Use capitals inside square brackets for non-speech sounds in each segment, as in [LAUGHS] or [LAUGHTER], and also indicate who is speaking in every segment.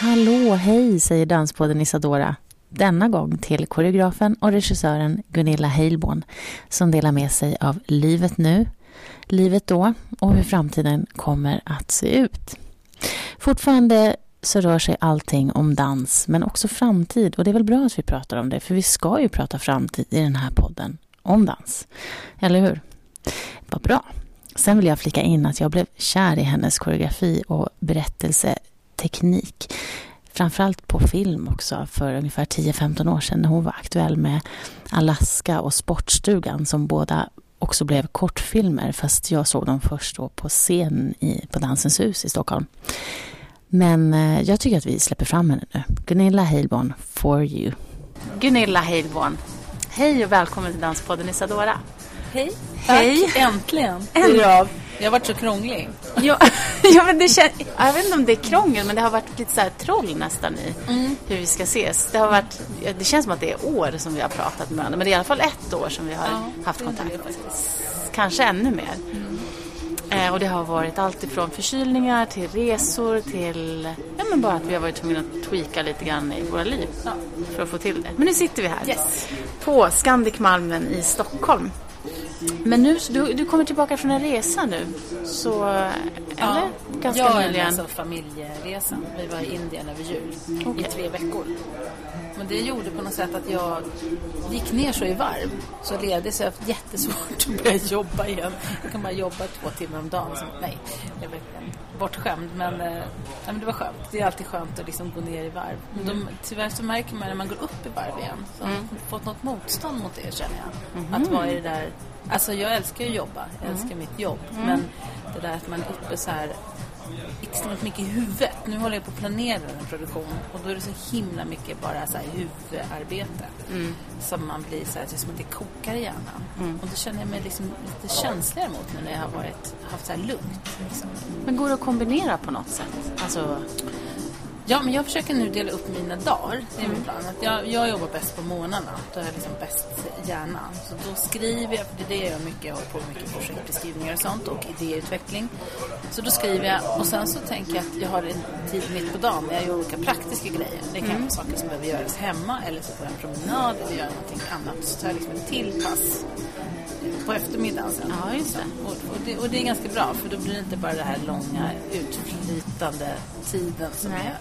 Speaker 1: Hallå, hej, säger danspodden Isadora. Denna gång till koreografen och regissören Gunilla Heilborn som delar med sig av livet nu, livet då och hur framtiden kommer att se ut. Fortfarande så rör sig allting om dans, men också framtid. Och det är väl bra att vi pratar om det, för vi ska ju prata framtid i den här podden om dans. Eller hur? Vad bra. Sen vill jag flika in att jag blev kär i hennes koreografi och berättelseteknik. Framförallt på film också för ungefär 10-15 år sedan när hon var aktuell med Alaska och Sportstugan som båda också blev kortfilmer fast jag såg dem först då på scen i, på Dansens hus i Stockholm. Men eh, jag tycker att vi släpper fram henne nu. Gunilla Heilborn, For You. Gunilla Heilborn, hej och välkommen till Danspodden Isadora.
Speaker 2: Hej.
Speaker 1: Hej.
Speaker 2: Tack, äntligen.
Speaker 1: Äntligen.
Speaker 2: Jag har varit så krånglig.
Speaker 1: Ja, [LAUGHS] ja men det kän... Jag vet inte om det är krångel, men det har varit lite så här troll nästan i hur vi ska ses. Det, har varit... det känns som att det är år som vi har pratat med varandra, men det är i alla fall ett år som vi har
Speaker 2: Ja,
Speaker 1: haft kontakt. Kanske ännu mer. Eh, och det har varit allt ifrån förkylningar till resor till ja, men bara att vi har varit tvungna att tweaka lite grann i våra liv
Speaker 2: Ja.
Speaker 1: för att få till det. Men nu sitter vi här
Speaker 2: Yes.
Speaker 1: på Scandic Malmen i Stockholm. Men nu, du, du kommer tillbaka från en resa nu, så, eller? Ganska
Speaker 2: jag
Speaker 1: nyligen.
Speaker 2: alltså familjeresan. Vi var i Indien över jul i tre veckor. Men det gjorde på något sätt att jag gick ner så i varv. Så ledig så jag har haft jättesvårt att börja jobba igen. Jag kan bara jobba två timmar om dagen. Så, nej, jag verkligen bortskämd. Men, eh, nej, men det var skönt. Det är alltid skönt att liksom gå ner i varv. Men de, tyvärr så märker man när man går upp i varv igen. Så har man fått något motstånd mot det känner jag. Att vara i det där Alltså jag älskar ju att jobba, jag älskar mitt jobb. Men det där att man är uppe så här extremt mycket i huvudet. Nu håller jag på att planera en produktion och då är det så himla mycket bara så här huvudarbete. Som man blir så här, som att det kokar i hjärnan. Och då känner jag mig liksom lite känsligare mot nu när jag har varit, haft så här lugnt. Liksom.
Speaker 1: Men går det att kombinera på något sätt? Alltså,
Speaker 2: Ja, men jag försöker nu dela upp mina dagar. Det är min plan. Att jag, jag jobbar bäst på morgnarna. Då har jag liksom bäst hjärna. Så då skriver jag, för det är det jag gör mycket. Jag håller på med mycket projektbeskrivningar och sånt och idéutveckling. Så då skriver jag och sen så tänker jag att jag har en tid mitt på dagen när jag gör olika praktiska grejer. Det kan vara saker som behöver göras hemma eller så får jag en promenad eller gör någonting annat. Så tar jag liksom ett till pass på eftermiddagen sen.
Speaker 1: Ja, just det.
Speaker 2: Och, och, det, och det är ganska bra för då blir det inte bara det här långa utflytande tiden som
Speaker 1: Nej.
Speaker 2: är...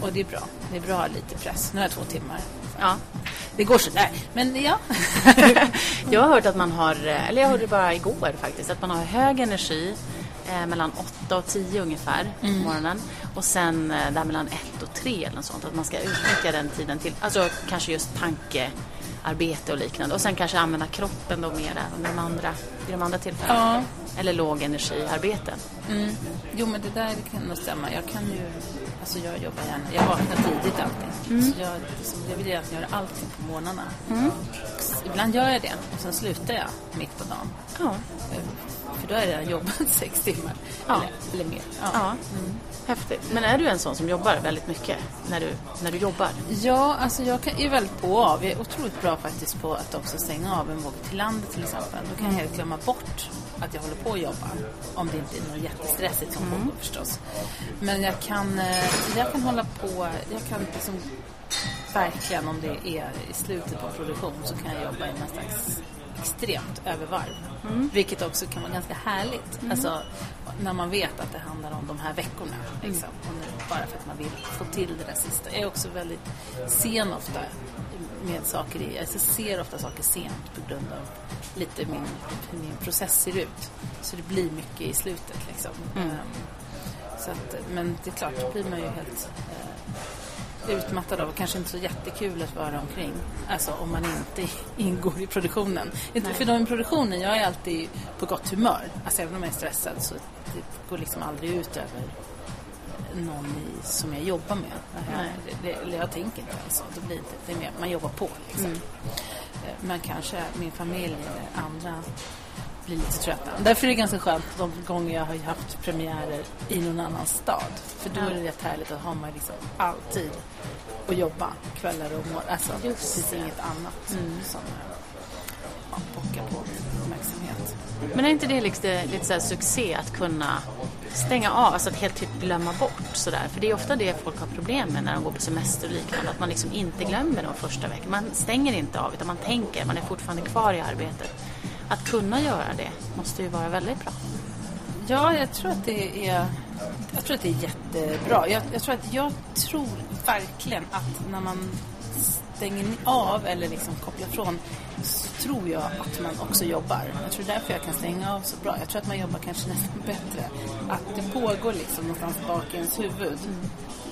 Speaker 2: Och, det är bra. Det är bra att ha lite press. Nu har jag två timmar.
Speaker 1: ja.
Speaker 2: Det går sådär. Men ja. [LAUGHS]
Speaker 1: Jag har hört att man har, eller jag hörde bara igår faktiskt, att man har hög energi eh, mellan 8 och 10 ungefär på morgonen. Och sen eh, där mellan 1 och 3 eller något sånt. Att man ska utnyttja den tiden till, alltså kanske just tankearbete och liknande. Och sen kanske använda kroppen då mera under de andra, i de andra tillfällena.
Speaker 2: Ja.
Speaker 1: Eller lågenergiarbeten.
Speaker 2: Mm. Jo, men det där kan nog stämma. Jag kan ju... Alltså jag jobbar gärna. Jag vaknar tidigt alltid. Så jag, liksom, jag vill egentligen göra allting på morgnarna. Och Ibland gör jag det och sen slutar jag mitt på dagen.
Speaker 1: Ja.
Speaker 2: För då har jag redan jobbat [LAUGHS] sex timmar.
Speaker 1: Ja.
Speaker 2: Eller, eller mer. Ja.
Speaker 1: ja. Häftigt. Men är du en sån som jobbar väldigt mycket när du, när du jobbar?
Speaker 2: Ja, alltså jag kan, är väldigt på och av. Jag är otroligt bra faktiskt på att också stänga av en våg till landet till exempel. Då kan jag helt glömma bort att jag håller på att jobba. Om det inte är något jättestressigt som pågår förstås. Men jag kan, eh, jag kan hålla på, jag kan liksom verkligen om det är i slutet på produktion så kan jag jobba i någon slags extremt övervarv. Vilket också kan vara ganska härligt. Alltså, när man vet att det handlar om de här veckorna. Liksom. Och nu, bara för att man vill få till det där sista. Jag är också väldigt sen ofta med saker i. Alltså, ser ofta saker sent på grund av lite min, hur min process ser ut. Så det blir mycket i slutet. Liksom. Ehm, så att, men det är klart, då blir man ju helt eh, utmattad av och kanske inte så jättekul att vara omkring. Alltså om man inte [LAUGHS] ingår i produktionen. Inte för de i produktionen, jag är alltid på gott humör. Alltså även om jag är stressad så det går liksom aldrig ut över någon i, som jag jobbar med.
Speaker 1: Nej.
Speaker 2: Det, det, jag tänker inte så. Det blir inte, det är mer, man jobbar på liksom.
Speaker 1: Mm.
Speaker 2: Eh, Men kanske min familj eller andra blir lite trötta. Därför är det ganska skönt de gånger jag har haft premiärer i någon annan stad. För då är det rätt härligt att ha man liksom alltid att jobba kvällar och morgon. Alltså, det
Speaker 1: Just
Speaker 2: finns
Speaker 1: det.
Speaker 2: inget annat som eh, ja, pockar på min uppmärksamhet.
Speaker 1: Men är inte det lite, lite så här succé att kunna stänga av, alltså att helt typ glömma bort sådär? För det är ofta det folk har problem med när de går på semester och liknande, att man liksom inte glömmer de första veckorna. Man stänger inte av utan man tänker, man är fortfarande kvar i arbetet. Att kunna göra det måste ju vara väldigt bra.
Speaker 2: Ja, jag tror att det är, jag tror att det är jättebra. Jag, jag, tror att, jag tror verkligen att när man stänger av eller liksom kopplar från tror jag att man också jobbar. Jag tror därför jag kan stänga av så bra. Jag tror att man jobbar kanske nästan bättre. Att det pågår liksom någonstans bak i ens huvud.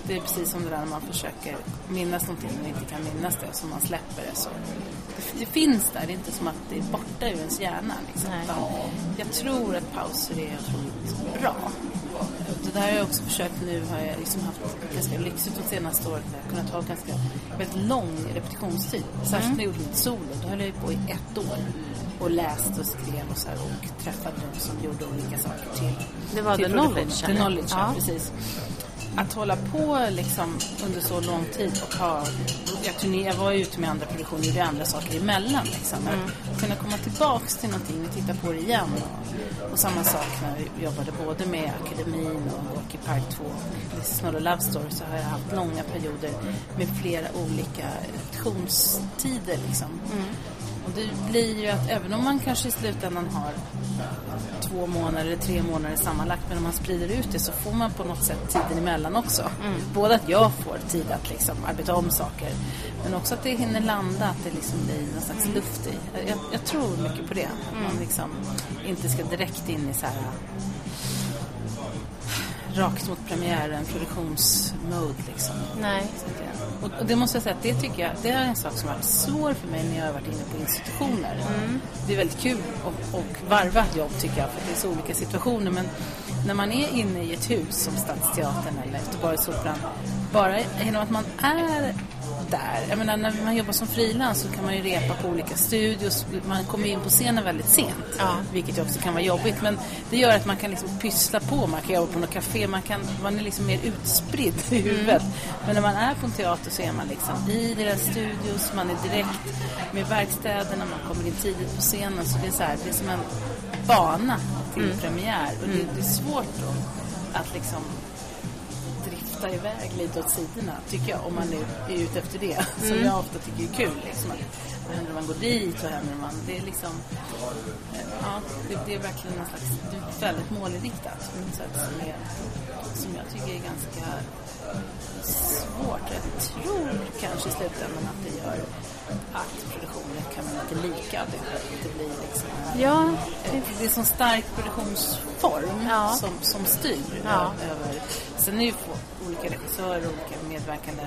Speaker 2: Det är precis som det där när man försöker minnas någonting och inte kan minnas det så man släpper det. Så det, det finns där, det är inte som att det är borta ur ens hjärna. Liksom. Jag tror att pauser är otroligt bra. Där har jag också försökt nu, har jag liksom haft ganska lyxigt de senaste åren. Jag har kunnat ha ganska väldigt lång repetitionstid. Särskilt när jag gjorde mitt solo, då höll jag på i ett år. Och läste och skrev och så här, och träffade de som gjorde olika saker till
Speaker 1: Det var
Speaker 2: till
Speaker 1: The. Knowledge,
Speaker 2: The? Knowledge. Ja. precis. Att hålla på liksom under så lång tid och ha... Jag, turné, jag var ute med andra produktioner och gjorde andra saker emellan. Liksom. Men Att kunna komma tillbaks till någonting och titta på det igen. Och, och samma sak när vi jobbade både med akademin och Walkie Park 2 och This is not a love story så har jag haft långa perioder med flera olika lektionstider. Liksom. Och det blir ju att även om man kanske i slutändan har två månader eller tre månader sammanlagt men om man sprider ut det så får man på något sätt tiden emellan också. Både att jag får tid att liksom arbeta om saker men också att det hinner landa, att det liksom blir någon slags luft i. Jag, jag tror mycket på det. Att man liksom inte ska direkt in i så här rakt mot premiären, produktionsmode liksom.
Speaker 1: Nej.
Speaker 2: Och och det måste jag säga att det tycker jag, det är en sak som har varit svår för mig när jag har varit inne på institutioner. Det är väldigt kul att och varva jobb tycker jag, för det är så olika situationer. Men när man är inne i ett hus som Stadsteatern eller Göteborgsoperan, bara genom att man är där. Jag menar, när man jobbar som frilans så kan man ju repa på olika studios. Man kommer in på scenen väldigt sent,
Speaker 1: Ja.
Speaker 2: vilket också kan vara jobbigt. Men det gör att man kan liksom pyssla på. Man kan jobba på något café. Man, kan, man är liksom mer utspridd i huvudet. Men när man är på en teater så är man liksom i deras studios. Man är direkt med verkstäderna. Man kommer in tidigt på scenen. Så det är, så här, det är som en bana till premiär. Och det, det är svårt då att liksom drifta iväg lite åt sidorna, tycker jag, om man nu är ute efter det. [LAUGHS] Som jag ofta tycker är kul. Liksom, att, vad händer om man går dit? Vad händer om man... Det är liksom... eh, Ja, det, det är verkligen någon slags... Det är väldigt målinriktat på något sätt som, är, som jag tycker är ganska svårt. Jag tror kanske i slutändan att det gör att produktionen kan bli lite lika. Det, det blir liksom...
Speaker 1: Ja,
Speaker 2: Det är en sån stark produktionsform
Speaker 1: Ja.
Speaker 2: som, som styr
Speaker 1: Ja.
Speaker 2: över... Sen är ju olika regissörer och olika medverkande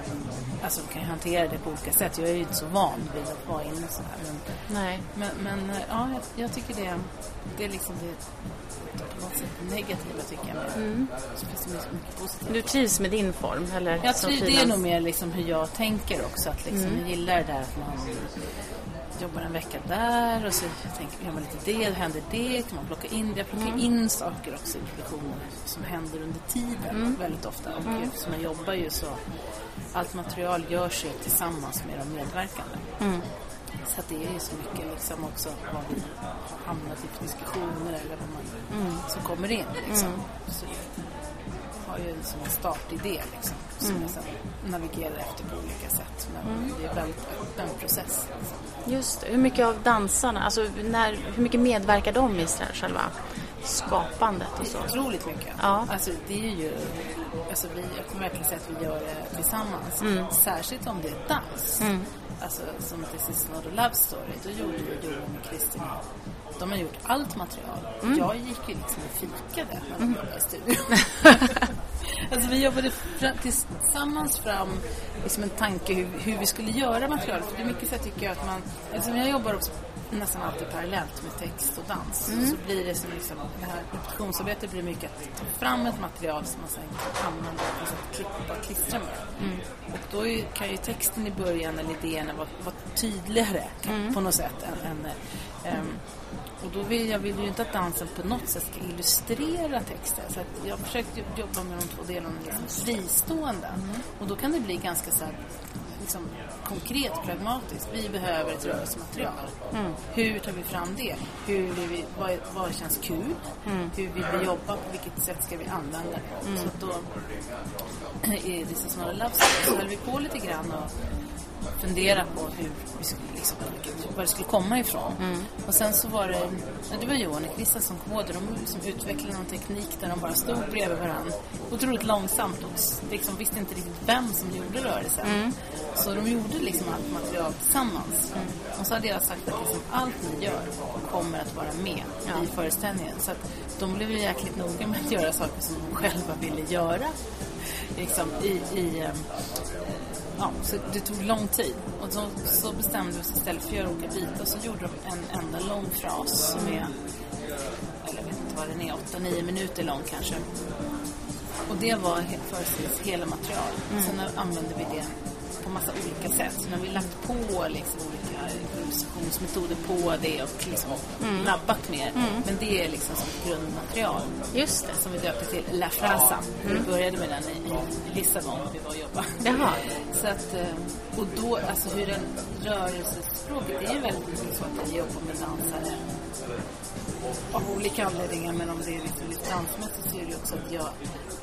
Speaker 2: alltså kan hantera det på olika sätt. Jag är ju inte så van vid att vara inne så här. Men,
Speaker 1: nej.
Speaker 2: men, men ja, jag, jag tycker det, det är liksom det sätt negativa tycker jag. Men så finns det mycket, positivt.
Speaker 1: Du trivs med din form? Eller
Speaker 2: Jag tror det är nog mer liksom hur jag tänker också. Att liksom,
Speaker 1: Mm.
Speaker 2: Jag gillar det där att man jobbar en vecka där och så tänker, gör man lite det, händer det, kan man plocka in det. Jag plockar
Speaker 1: Mm.
Speaker 2: in saker också i produktionen som händer under tiden
Speaker 1: Mm.
Speaker 2: väldigt ofta. Och eftersom jag jobbar ju så, allt material görs ju tillsammans med de medverkande.
Speaker 1: Mm.
Speaker 2: Så att det är ju så mycket liksom också vad vi har hamnat i för diskussioner eller vad man,
Speaker 1: Mm.
Speaker 2: som kommer in. Liksom. Så jag har ju en startidé liksom, som
Speaker 1: Mm.
Speaker 2: jag sen navigerar efter på olika sätt. Men det är en väldigt öppen process. Liksom.
Speaker 1: Just det. Hur mycket av dansarna, alltså när, hur mycket medverkar de i själva skapandet och så?
Speaker 2: Otroligt mycket.
Speaker 1: Ja.
Speaker 2: Alltså, det är ju, alltså, vi, jag kan verkligen säga att vi gör det tillsammans.
Speaker 1: Mm.
Speaker 2: Särskilt om det är dans. Alltså som This is not a love story. Då gjorde ju Johan och Kristin de har gjort allt material.
Speaker 1: Mm.
Speaker 2: Jag gick ju liksom och fikade när de jobbade i studion. [LAUGHS] Alltså vi jobbade fra, tillsammans fram liksom en tanke hur, hur vi skulle göra materialet. För det är mycket så tycker jag att man, alltså jag jobbar också nästan alltid parallellt med text och dans. Mm. Så blir det som liksom, det här reproduktionsarbetet blir mycket att ta fram ett material som man sen kan använda och liksom klippa och klistra med. Mm. Och då är, kan ju texten i början eller idéerna vara, vara tydligare mm. på något sätt än, än um, och då vill jag vill ju inte att dansen på något sätt ska illustrera texten. Så att jag har försökt jobba med de två delarna liksom fristående. Mm. Och då kan det bli ganska så här, liksom, konkret, pragmatiskt. Vi behöver ett rörelsematerial. Mm. Hur tar vi fram det? Hur vill vi, vad, vad känns kul? Mm. Hur vill vi jobba? På vilket sätt ska vi använda det? Mm. Så då i This is not a love story så höll vi på lite grann och fundera på hur vi skulle, liksom, var det skulle komma ifrån. Mm. Och sen så var det, det var Johan och Christian som kom de liksom utvecklade någon teknik där de bara stod bredvid varandra otroligt långsamt och liksom visste inte riktigt vem som gjorde rörelsen. Mm. Så de gjorde liksom allt material tillsammans. Mm. Och så hade jag sagt att liksom allt ni gör kommer att vara med ja. i föreställningen. Så att de blev ju jäkligt noga med att göra saker som de själva ville göra. Liksom i, i um, ja, så det tog lång tid. Och så, så bestämde vi oss istället för att göra olika bitar så gjorde de en enda lång fras som är, eller jag vet inte vad den är, 8-9 minuter lång kanske. Och det var föreställs hela material. Mm. Sen använde vi det på massa olika sätt. Så när vi lagt på liksom olika improvisationsmetoder på det och liksom mm. labbat mer. Mm. Men det är liksom som grundmaterial.
Speaker 1: Just det.
Speaker 2: Som vi döpte till La Frasa. Mm. Vi började med den i, i Lissabon när vi var och jobbade.
Speaker 1: Jaha.
Speaker 2: Så att, eh, och då, alltså hur den rörelsespråket, det är ju väldigt mycket så att jag jobbar med dansare av olika anledningar. Men om det är liksom lite dansmässigt så är det också att jag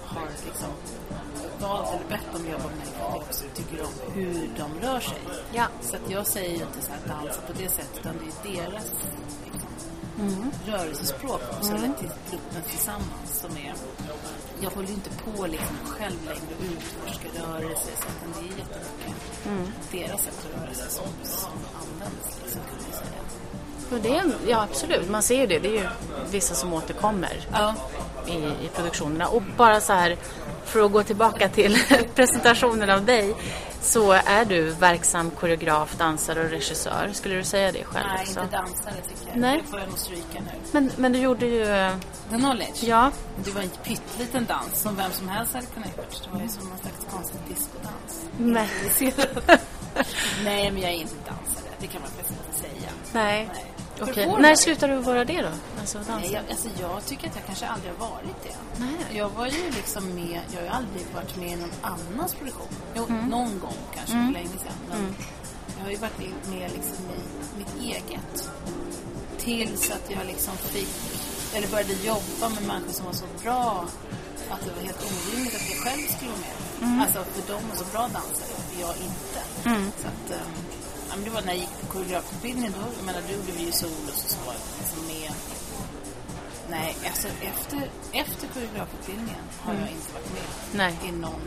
Speaker 2: har liksom valt eller bett dem jobba med mig också tycker om hur de rör sig.
Speaker 1: Ja.
Speaker 2: Så att jag säger inte så här dansa på det sättet utan det är deras liksom, mm. rörelsespråk också, mm. eller till gruppen tillsammans som är jag håller ju inte på liksom själv längre och utforskar rörelser så att det är jättemycket mm. deras sätt att röra sig som, som används liksom, kan man säga.
Speaker 1: Det är, ja absolut, man ser ju det. Det är ju vissa som återkommer ja. i, i produktionerna. Och bara så här, för att gå tillbaka till [LAUGHS] presentationen av dig så är du verksam koreograf, dansare och regissör. Skulle du säga det själv
Speaker 2: Nej,
Speaker 1: också?
Speaker 2: inte dansare tycker jag.
Speaker 1: Nej.
Speaker 2: Det får jag nog stryka nu.
Speaker 1: Men, men du gjorde ju...
Speaker 2: The Knowledge?
Speaker 1: Ja.
Speaker 2: Det var en pytteliten dans som vem som helst hade kunnat gjort. Det var ju som någon slags konstig discodans.
Speaker 1: Nej. [LAUGHS]
Speaker 2: Nej, men jag är inte dansare. Det kan man faktiskt inte säga.
Speaker 1: Nej. Nej. Okay. När slutade du vara det då? Alltså,
Speaker 2: Nej, jag, alltså, jag tycker att jag kanske aldrig har varit det. Nej. Jag var ju liksom med, jag har ju aldrig varit med i någon annans produktion. Jo, mm. någon gång kanske mm. för länge sedan. Men mm. jag har ju varit med liksom i mitt eget. Tills att jag liksom fick, eller började jobba med människor som var så bra att det var helt orimligt att jag själv skulle vara med. Mm. Alltså för de var så bra dansare och jag inte. Mm. Så att, um, ja, men det var när jag gick på koreografutbildningen. Då, jag menar, då gjorde vi ju solos och så var liksom med. Nej, alltså efter, efter koreografutbildningen har mm. jag inte varit med
Speaker 1: Nej.
Speaker 2: i någon.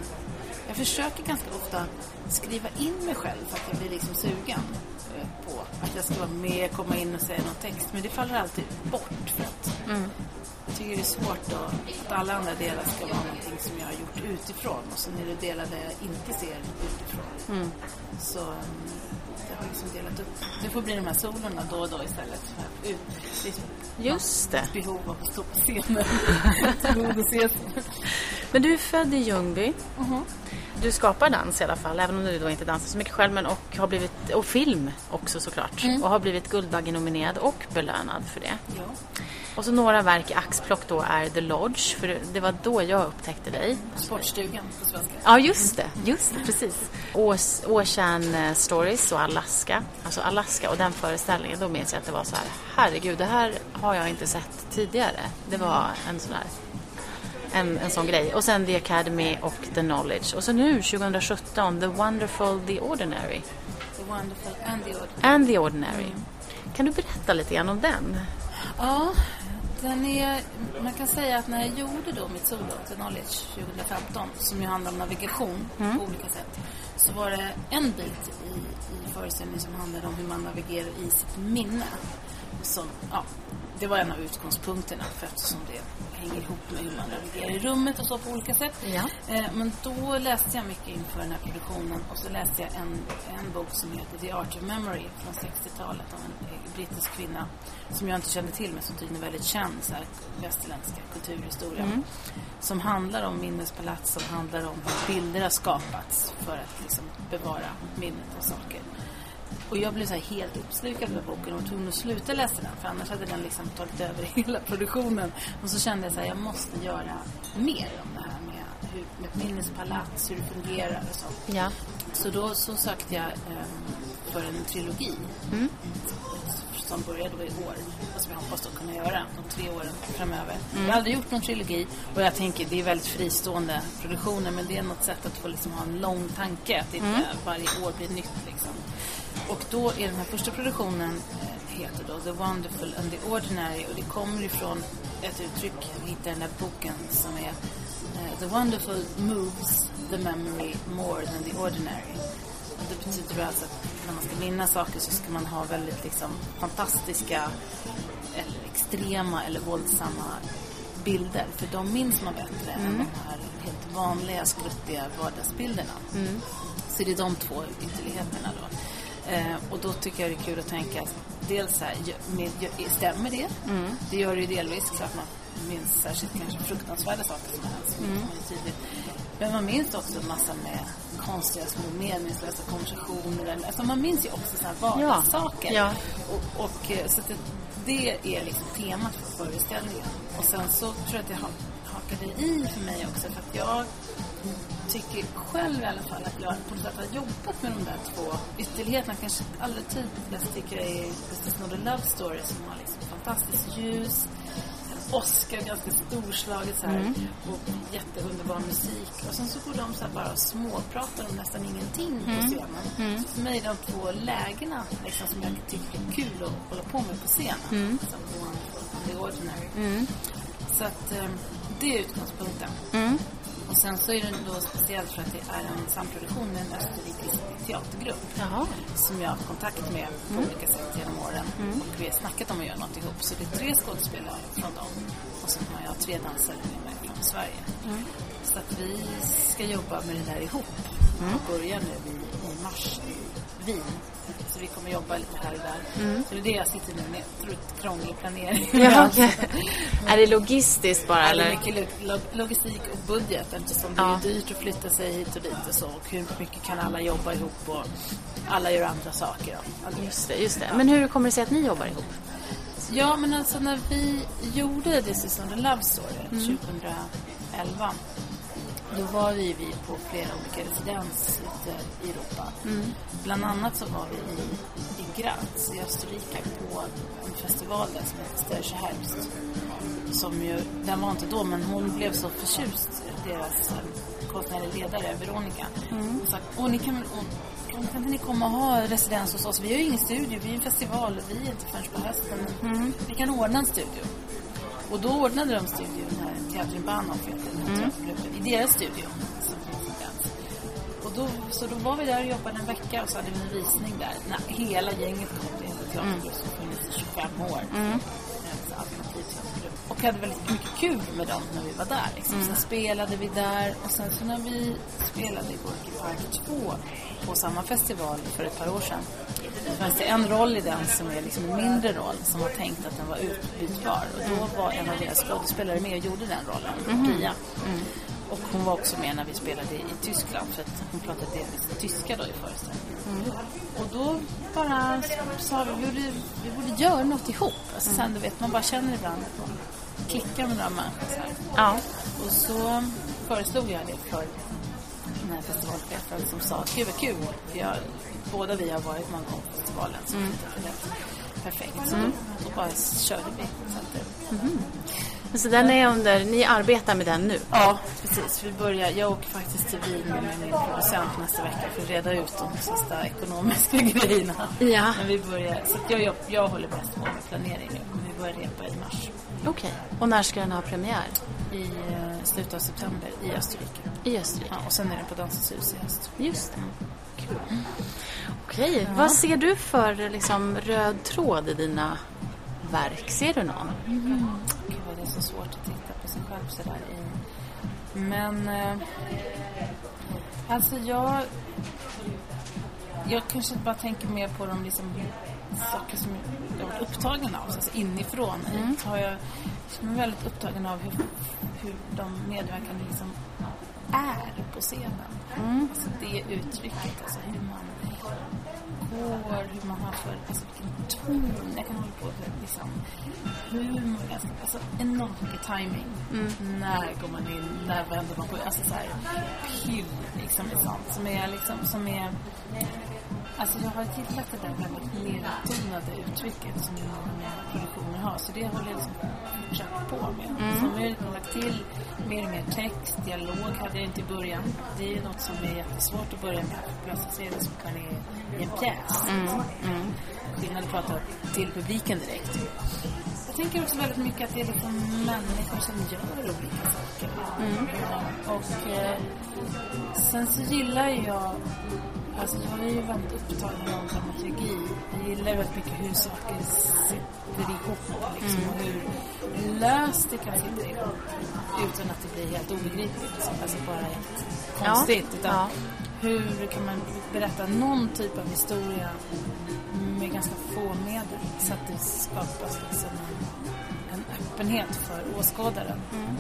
Speaker 2: Jag försöker ganska ofta skriva in mig själv för att jag blir liksom sugen eh, på att jag ska vara med, komma in och säga någon text. Men det faller alltid bort för att mm. jag tycker det är svårt då, att alla andra delar ska vara någonting som jag har gjort utifrån och sen är det delar där jag inte ser utifrån. Mm. Så jag har liksom delat upp. Det får bli de här solorna då och då istället. För ut.
Speaker 1: Just det.
Speaker 2: Behov av att stå på scenen. [LAUGHS]
Speaker 1: men du är född i Ljungby. -huh. Du skapar dans i alla fall, även om du då inte dansar så mycket själv. Men och, har blivit, och film också såklart. Mm. Och har blivit Guldbaggenominerad och belönad för det.
Speaker 2: Ja.
Speaker 1: Och så några verk i axplock då är The Lodge, för det var då jag upptäckte dig.
Speaker 2: Sportstugan på svenska.
Speaker 1: Ja, just det. Just det, precis. Ocean eh, Stories och Alaska. Alltså Alaska och den föreställningen, då minns jag att det var så här, herregud, det här har jag inte sett tidigare. Det var en sån här en, en sån grej. Och sen The Academy och The Knowledge. Och så nu 2017, The Wonderful, The Ordinary.
Speaker 2: The Wonderful and The Ordinary.
Speaker 1: And The Ordinary. Mm. Kan du berätta lite grann om den?
Speaker 2: Ja, den är, man kan säga att när jag gjorde då mitt solo till Knowledge 2015 som ju handlar om navigation mm. på olika sätt så var det en bit i, i föreställningen som handlade om hur man navigerar i sitt minne. Som, ja, det var en av utgångspunkterna för eftersom det hänger ihop med hur man navigerar i rummet och så på olika sätt.
Speaker 1: Ja.
Speaker 2: Eh, men då läste jag mycket inför den här produktionen och så läste jag en, en bok som heter The Art of Memory från 60-talet av en eh, brittisk kvinna som jag inte kände till men som tydligen är väldigt känd så här, västerländska kulturhistoria.
Speaker 1: Mm.
Speaker 2: Som handlar om minnespalats, som handlar om hur bilder har skapats för att liksom, bevara minnet av saker. Och jag blev så helt uppslukad med boken och tvungen att sluta läsa den för annars hade den liksom tagit över [LAUGHS] hela produktionen. Och så kände jag så här, jag måste göra mer om det här med, hur, med minnespalats, hur det fungerar och så.
Speaker 1: Ja.
Speaker 2: Så då så sökte jag eh, för en trilogi
Speaker 1: Mm.
Speaker 2: Som börjar då i år och som jag hoppas då kunna göra de tre åren framöver.
Speaker 1: Mm.
Speaker 2: Jag har aldrig gjort någon trilogi och jag tänker det är väldigt fristående produktioner men det är något sätt att få liksom ha en lång tanke att inte
Speaker 1: Mm.
Speaker 2: varje år blir nytt liksom. Och då är den här första produktionen eh, heter då The Wonderful and the Ordinary och det kommer ifrån ett uttryck jag hittade i den här boken som är eh, The Wonderful moves the memory more than the ordinary. Det betyder alltså att när man ska minnas saker så ska man ha väldigt liksom fantastiska eller extrema eller våldsamma bilder. För de minns man bättre än de här helt vanliga skruttiga vardagsbilderna. Så det är de två ytterligheterna då. Eh, och då tycker jag det är kul att tänka dels så här, med, stämmer det? Det gör det ju delvis att man minns särskilt kanske fruktansvärda saker som har hänt. Mm. Men man minns också en massa med konstiga små meningslösa konversationer. eller- Alltså man minns ju också så här vardagssaker.
Speaker 1: Ja.
Speaker 2: Och, och, eh, så det, det är liksom temat för föreställningen. Och sen så tror jag att det ha- hakade i för mig också för att jag tycker själv i alla fall att jag på något sätt har jobbat med de där två ytterligheterna. Kanske allra tydligast tycker jag är This is not a love story som har liksom fantastiskt ljus, Oscar ganska storslaget så här och jätteunderbar musik. Och sen så går de så här bara och småpratar om nästan ingenting på scenen. Så för mig är de två lägena liksom, som jag tycker är kul att hålla på med på scenen. Som The Ordinary. Så att eh, det är utgångspunkten.
Speaker 1: Mm.
Speaker 2: Och sen så är den då speciellt för att det är en samproduktion med en österrikisk teatergrupp
Speaker 1: Jaha.
Speaker 2: som jag har haft kontakt med på olika sätt genom åren. Och vi har snackat om att göra något ihop. Så det är tre skådespelare från dem och sen har jag tre dansare med mig från Sverige. Så att vi ska jobba med det där ihop och börja nu i, i mars i Wien. Vi kommer jobba lite här och där. Så det är det jag sitter nu med. Krånglig planering.
Speaker 1: Ja, [LAUGHS] okej. Är det logistiskt bara
Speaker 2: Eller
Speaker 1: eller?
Speaker 2: mycket lo- lo- logistik och budget eftersom det
Speaker 1: Ja.
Speaker 2: är dyrt att flytta sig hit och dit och så. Och hur mycket kan alla jobba ihop och alla gör andra saker. Alltså,
Speaker 1: Just det, just det. Men hur kommer det sig att ni jobbar ihop?
Speaker 2: Ja, men alltså när vi gjorde This is not a love story
Speaker 1: Mm.
Speaker 2: 2011 då var vi, vi på flera olika residens ute i Europa.
Speaker 1: Mm.
Speaker 2: Bland annat så var vi i, i Graz i Österrike på en festival där som heter Störche Herbst. Som ju, den var inte då, men hon blev så förtjust, deras eh, konstnärliga ledare Veronica. Hon sa, åh ni kan väl, kan inte ni komma och ha residens hos oss? Vi har ju ingen studio, vi är en festival och vi är inte förrän på hösten. Men Vi kan ordna en studio. Och då ordnade de studion här, Teatern Bahnhof heter den här teatergruppen, i deras studio. Och då, så då var vi där och jobbade en vecka och så hade vi en visning där. När hela gänget kom, det en teatergrupp som funnits i 25 år. Teatergrupp. Och hade väldigt mycket kul med dem när vi var där. Liksom. Sen spelade vi där och sen så när vi spelade i Gorky Park 2 på samma festival för ett par år sedan. Det fanns det en roll i den som är liksom en mindre roll som var tänkt att den var utbytbar. Och då var en av deras skådespelare med och gjorde den rollen, Pia. Och hon var också med när vi spelade i Tyskland för att hon pratade delvis tyska då i föreställningen. Och då bara sa vi, vi borde, vi borde göra något ihop. Alltså sen du vet, man bara känner ibland att man klickar med några människor så här.
Speaker 1: Ja.
Speaker 2: Och så föreslog jag det för den här festivalchefen som sa gud vad kul. För jag, båda vi har varit någon gång på festivalen så mm. det lät perfekt. Så då, då bara körde vi. Så att, det-
Speaker 1: Så den är under, ni arbetar med den nu?
Speaker 2: Ja, precis. Vi börjar, jag åker faktiskt till Wien med min producent nästa vecka för att reda ut de sista ekonomiska [LAUGHS] grejerna.
Speaker 1: Ja.
Speaker 2: Men vi börjar, så jag, jag, jag håller mest på med planering nu. Men vi börjar repa i mars.
Speaker 1: Okej. Och när ska den ha premiär?
Speaker 2: I eh, slutet av september i Österrike.
Speaker 1: I Österrike?
Speaker 2: Ja, och sen är den på Dansens hus i höst.
Speaker 1: Just det. Okej, vad ser du för liksom, röd tråd i dina verk? Ser du någon?
Speaker 2: Gud vad det är så svårt att titta på sin sådär. Men eh, alltså jag jag kanske bara tänker mer på de liksom, saker som jag varit upptagen av, alltså inifrån. Mm. Har jag, jag är väldigt upptagen av hur, hur de medverkande liksom är på scenen. Mm. Alltså det uttrycket, alltså hur man går, hur man har för, alltså vilken ton. Jag kan hålla på med liksom humor, ganska, alltså enormt mycket timing. Mm. När går man in, när vänder man på, alltså så här pirr liksom i sånt som är liksom, som är Alltså jag har gillat det där väldigt nedtonade uttrycket som många produktioner har. Så det håller jag liksom fortsatt på med. Mm. Så nu har jag lagt till mer och mer text, dialog hade jag inte i början. Det är ju något som är jättesvårt att börja med. Plötsligt ser det som man är i en pjäs. Mm. Mm. Skillnad att prata till publiken direkt. Jag tänker också väldigt mycket att det är liksom människor som gör olika saker. Mm. Och eh, sen så gillar jag Alltså jag är ju väldigt upptagen av dramaturgi. Jag gillar väldigt mycket hur saker sitter ihop liksom, mm. och hur löst det kan sitta ihop utan att det blir helt obegripligt. Liksom. Alltså bara helt konstigt. Ja. Utan ja. Hur kan man berätta någon typ av historia med ganska få medel så att det skapas liksom en, en öppenhet för åskådaren. Mm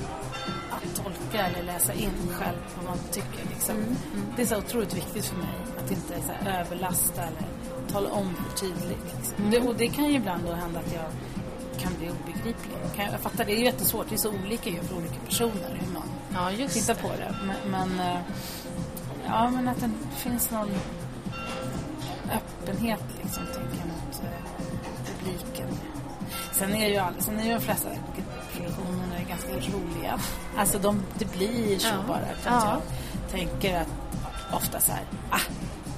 Speaker 2: att tolka eller läsa in själv vad man tycker. Liksom. Mm. Mm. Det är så otroligt viktigt för mig att inte så här, överlasta eller tala om för tydligt. Liksom. Mm. Det, och det kan ju ibland då hända att jag kan bli obegriplig. Kan jag, jag fattar, det är jättesvårt. Det är så olika ju för olika personer hur man ja, tittar på det. Men, men, eh, ja, men att det finns någon öppenhet liksom, tänker jag, mot publiken. Sen är ju, all, sen är ju de flesta produktionerna är ganska roliga. Alltså de, det blir så ja. bara. För att ja. Jag tänker att ofta så här, ah,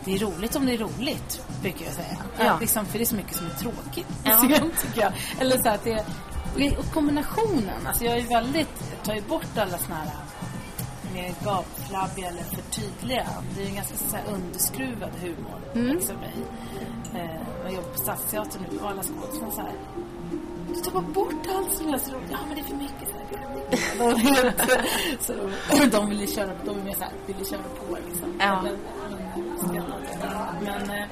Speaker 2: det är roligt om det är roligt, brukar jag säga. Ja. Att liksom, för det är så mycket som är tråkigt, [LAUGHS] ja. tycker jag. Eller så att det och kombinationen, alltså jag är väldigt, jag tar ju bort alla såna här mer gapflabbiga eller för tydliga. Det är en ganska så här underskruvad humor, mm. liksom mig. Eh, jag jobbar på Stadsteatern nu och alla skådespelare du tar bara bort allt som är så roligt. Ja, men det är för mycket. Så, [LAUGHS] [LAUGHS] så de vill ju köra, de är mer så här, vill ju köra på liksom. Ja. Men, men, eh,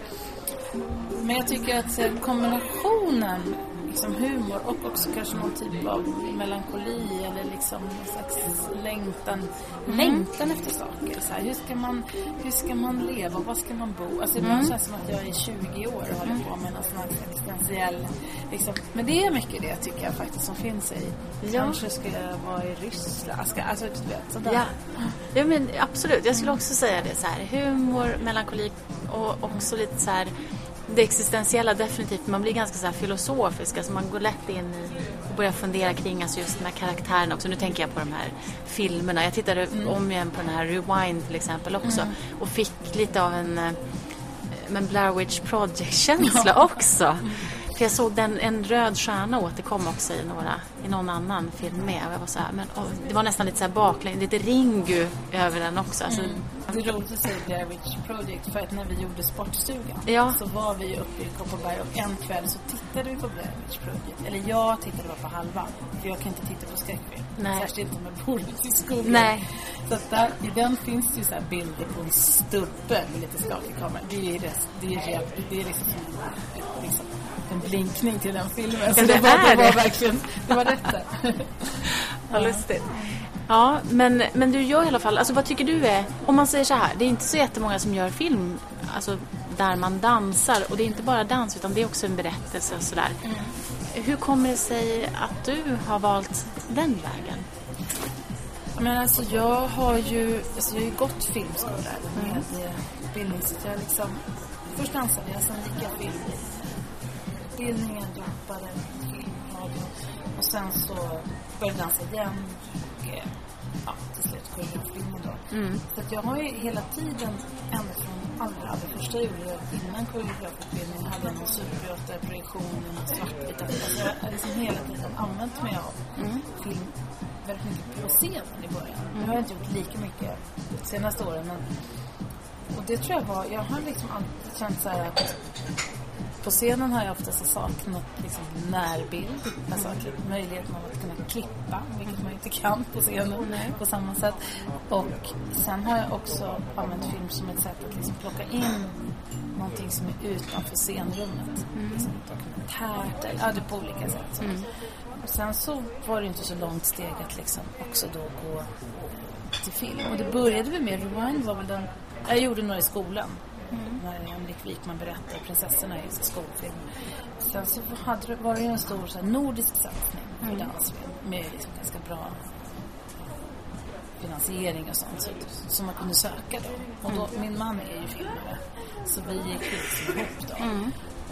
Speaker 2: men jag tycker att kombinationen liksom humor och också kanske någon typ av melankoli eller liksom någon slags längtan, mm. längtan efter saker. Så här, hur, ska man, hur ska man leva? Var ska man bo? Alltså ibland mm. känns det som att jag är 20 år och håller på med någon sån här existentiell... Liksom. Men det är mycket det tycker jag faktiskt som finns i. Ja. Kanske ska jag vara i Ryssland. Alltså du vet, sådär.
Speaker 1: Ja. ja men absolut. Jag skulle också säga det så här. Humor, melankoli och också lite så här det existentiella definitivt. Man blir ganska så här filosofisk. Alltså man går lätt in i och börjar fundera kring alltså just de här karaktärerna också. Nu tänker jag på de här filmerna. Jag tittade mm. om igen på den här Rewind till exempel också. Mm. Och fick lite av en, eh, en Blair Witch Project-känsla också. Mm. För jag såg den, en röd stjärna återkom också i, några, i någon annan film med. Och jag var så här, men, och, det var nästan lite så här baklänges, lite Ringu över den också. Alltså, mm.
Speaker 2: Det är roligt att säga Blair Witch Project för att när vi gjorde Sportstugan ja. så var vi uppe i Kopparberg och en kväll så tittade vi på Blair Witch Project. Eller jag tittade bara på halva för jag kan inte titta på skräckfilm. Särskilt inte med bordet i skogen. Nej. Så att där, i den finns det ju så bilder på en stubbe med lite skakig kamera. Det är, det, det är, det är liksom, liksom en blinkning till den filmen. Ja,
Speaker 1: så det, det, var,
Speaker 2: det var verkligen, det var rätt där. [LAUGHS]
Speaker 1: Vad lustigt. Ja, men, men du gör i alla fall, alltså vad tycker du är, om man säger så här, det är inte så jättemånga som gör film, alltså där man dansar och det är inte bara dans utan det är också en berättelse och sådär. Mm. Hur kommer det sig att du har valt den vägen?
Speaker 2: Men alltså jag har ju, alltså jag har ju gått filmskola med mm. utbildning så jag liksom, först dansade jag, sen gick jag film utbildningen, film, och sen så började jag dansa igen och eh, ja, till slut koreografilmen då. Mm. Så att jag har ju hela tiden, ända från allra, allra första julen innan koreografutbildningen hade jag någon Super 8-projektion, en svartvit alltså Jag har liksom hela tiden använt mig av mm. film väldigt mycket på scenen i början. Mm. Det har jag inte gjort lika mycket de senaste åren men och det tror jag var, jag har liksom alltid känt så här att på scenen har jag oftast saknat liksom, närbild. Alltså möjligheten att kunna klippa, vilket man inte kan på scenen på samma sätt. Och sen har jag också använt film som ett sätt att liksom plocka in någonting som är utanför scenrummet. Liksom dokumentärt, eller ja, det på olika sätt. Så. Och sen så var det inte så långt steg att liksom också då gå till film. Och det började väl med, Rewind var väl den, jag gjorde några i skolan. När Henrik Wikman berättade Prinsessorna i skolfilm. Sen så hade, var det ju en stor så här, nordisk satsning på dansfilm med liksom ganska bra finansiering och sånt så, som man kunde söka då. Och då, min man är ju filmare så vi gick liksom ihop då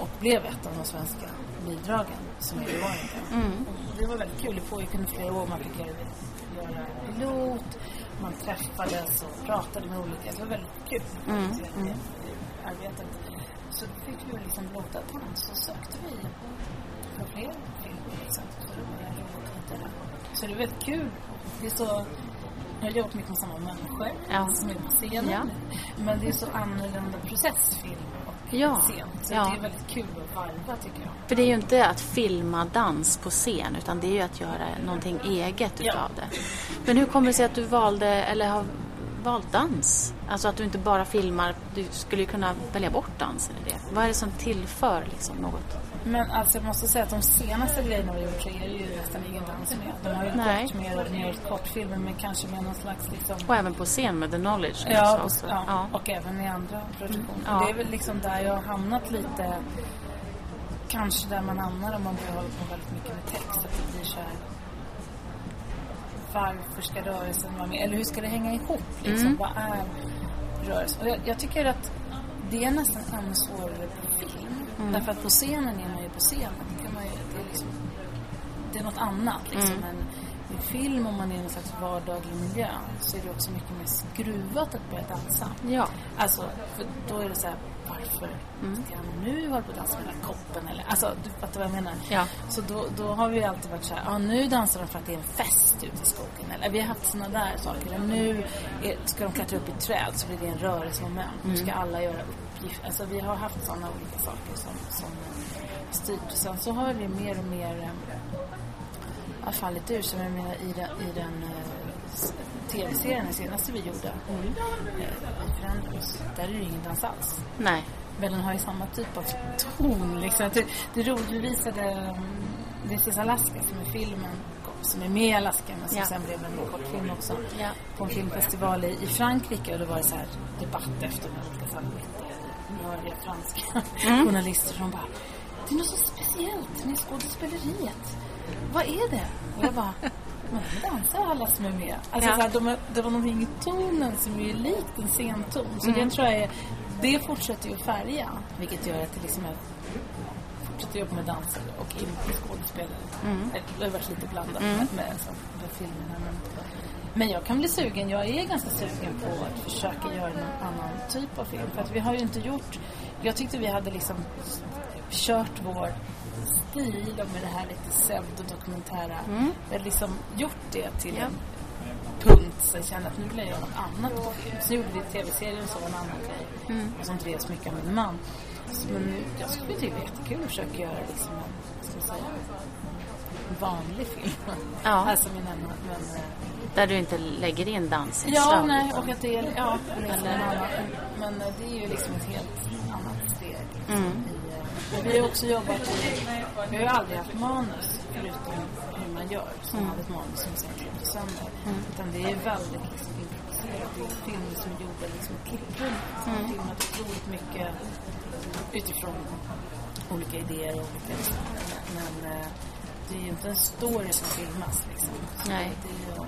Speaker 2: och blev ett av de svenska bidragen som är Rewind.
Speaker 1: Mm.
Speaker 2: Det var väldigt kul, det pågick under flera år, man fick göra, göra pilot, man träffades och pratade med olika, det var väldigt kul.
Speaker 1: Mm.
Speaker 2: Arbetet. Så fick vi liksom blodad tand så sökte vi på fler filmer liksom. Så det var. Så är väldigt kul. Det är så, jag har jobbat mycket med samma människor
Speaker 1: Ja.
Speaker 2: som är på scenen.
Speaker 1: Ja.
Speaker 2: Men det är så annorlunda process, film och
Speaker 1: Ja.
Speaker 2: scen. Så
Speaker 1: Ja.
Speaker 2: det är väldigt kul att varva tycker jag.
Speaker 1: För det är ju inte att filma dans på scen utan det är ju att göra någonting eget utav det. Men hur kommer det sig att du valde, eller har valt dans? Alltså att du inte bara filmar, du skulle ju kunna välja bort dansen i det. Vad är det som tillför liksom något?
Speaker 2: Men alltså jag måste säga att de senaste grejerna vi gjort så är det ju nästan ingen dans med. De har ju
Speaker 1: Nej.
Speaker 2: gått mer och mer kortfilmer men kanske med någon slags liksom
Speaker 1: Och även på scen med The Knowledge.
Speaker 2: Ja, och, ja,
Speaker 1: ja.
Speaker 2: och även i andra produktioner.
Speaker 1: Ja.
Speaker 2: Det är väl liksom där jag har hamnat lite Kanske där man hamnar om man börjar hålla på väldigt mycket med text Att det blir så här Varför ska rörelsen vara med? Eller hur ska det hänga ihop? Liksom?
Speaker 1: Mm.
Speaker 2: Vad är rörelsen? Jag, jag tycker att det är nästan ännu svårare på film
Speaker 1: Mm.
Speaker 2: Därför att på scenen är man ju på scenen Det, kan man ju, det, är, liksom, det är något annat liksom.
Speaker 1: Mm.
Speaker 2: Men i film, om man är i en slags vardaglig miljö Så är det också mycket mer skruvat att börja dansa
Speaker 1: ja.
Speaker 2: Alltså, för då är det så här, varför
Speaker 1: Mm.
Speaker 2: ska jag nu hålla på att dansa med den här koppen? Eller, alltså, du fattar vad jag menar?
Speaker 1: Ja.
Speaker 2: Så då, då har vi alltid varit så här, ja nu dansar de för att det är en fest ute i skogen. Eller vi har haft sådana där saker. Eller nu är, ska de klättra upp i träd så blir det en rörelsemoment. Nu ska alla göra uppgifter. Alltså vi har haft sådana olika saker som, som eh, styrt. Sen så har det mer och mer eh, har fallit ur. Som jag menar i den, i den eh, s- tv-serien, den senaste vi gjorde, eh, Vi förändrar oss, där är det ju ingen dans alls.
Speaker 1: Nej.
Speaker 2: Men den har ju samma typ av ton. Liksom. Det, det roligt, vi visade This is Alaska som är filmen som är med i Alaska men som
Speaker 1: Ja.
Speaker 2: sen blev en kortfilm också.
Speaker 1: Ja.
Speaker 2: På en filmfestival i, i Frankrike och då var det så här debatt efter med olika nördiga franska journalister som bara Det är något så speciellt med skådespeleriet. Vad är det? Och jag bara men de dansar alla som är med. Alltså,
Speaker 1: Ja.
Speaker 2: så här, de, det var någonting i tonen som är likt en scenton. Så
Speaker 1: Mm.
Speaker 2: det tror jag är, det fortsätter ju att färga. Vilket gör att det liksom är fortsätter jobba med dansare och inte skådespelare.
Speaker 1: Mm.
Speaker 2: Det har varit lite blandat med, med, så, med filmerna. Men, men jag kan bli sugen, jag är ganska sugen på att försöka göra någon annan typ av film. För att vi har ju inte gjort, jag tyckte vi hade liksom kört vår stil och med det här lite pseudodokumentära.
Speaker 1: Mm.
Speaker 2: Har liksom gjort det till
Speaker 1: Ja.
Speaker 2: en punkt så jag kände att nu vill jag göra något annat på film. Så gjorde vi tv-serien så en annan grej.
Speaker 1: Mm.
Speaker 2: Som drevs mycket av min man. Så, men jag skulle tycka det är jättekul att försöka göra liksom en, ska säga, vanlig film.
Speaker 1: Ja.
Speaker 2: Alltså min men, men eh,
Speaker 1: Där du inte lägger in dansinslag.
Speaker 2: Ja, nej,
Speaker 1: utan-
Speaker 2: och att det är, ja, liksom
Speaker 1: Eller-
Speaker 2: men eh, det är ju liksom ett helt annat steg. Liksom,
Speaker 1: Mm.
Speaker 2: Men vi har också jobbat vi har ju aldrig haft manus förutom hur man gör, som
Speaker 1: Mm.
Speaker 2: hade ett manus som sen klipptes sönder. Utan det är väldigt liksom improviserat. Det är filmer som är gjorda liksom klipprum. Som
Speaker 1: Mm.
Speaker 2: har filmat otroligt mycket utifrån olika idéer och olika men, men eh, det är ju inte en story som filmas liksom. Så
Speaker 1: Nej.
Speaker 2: Det är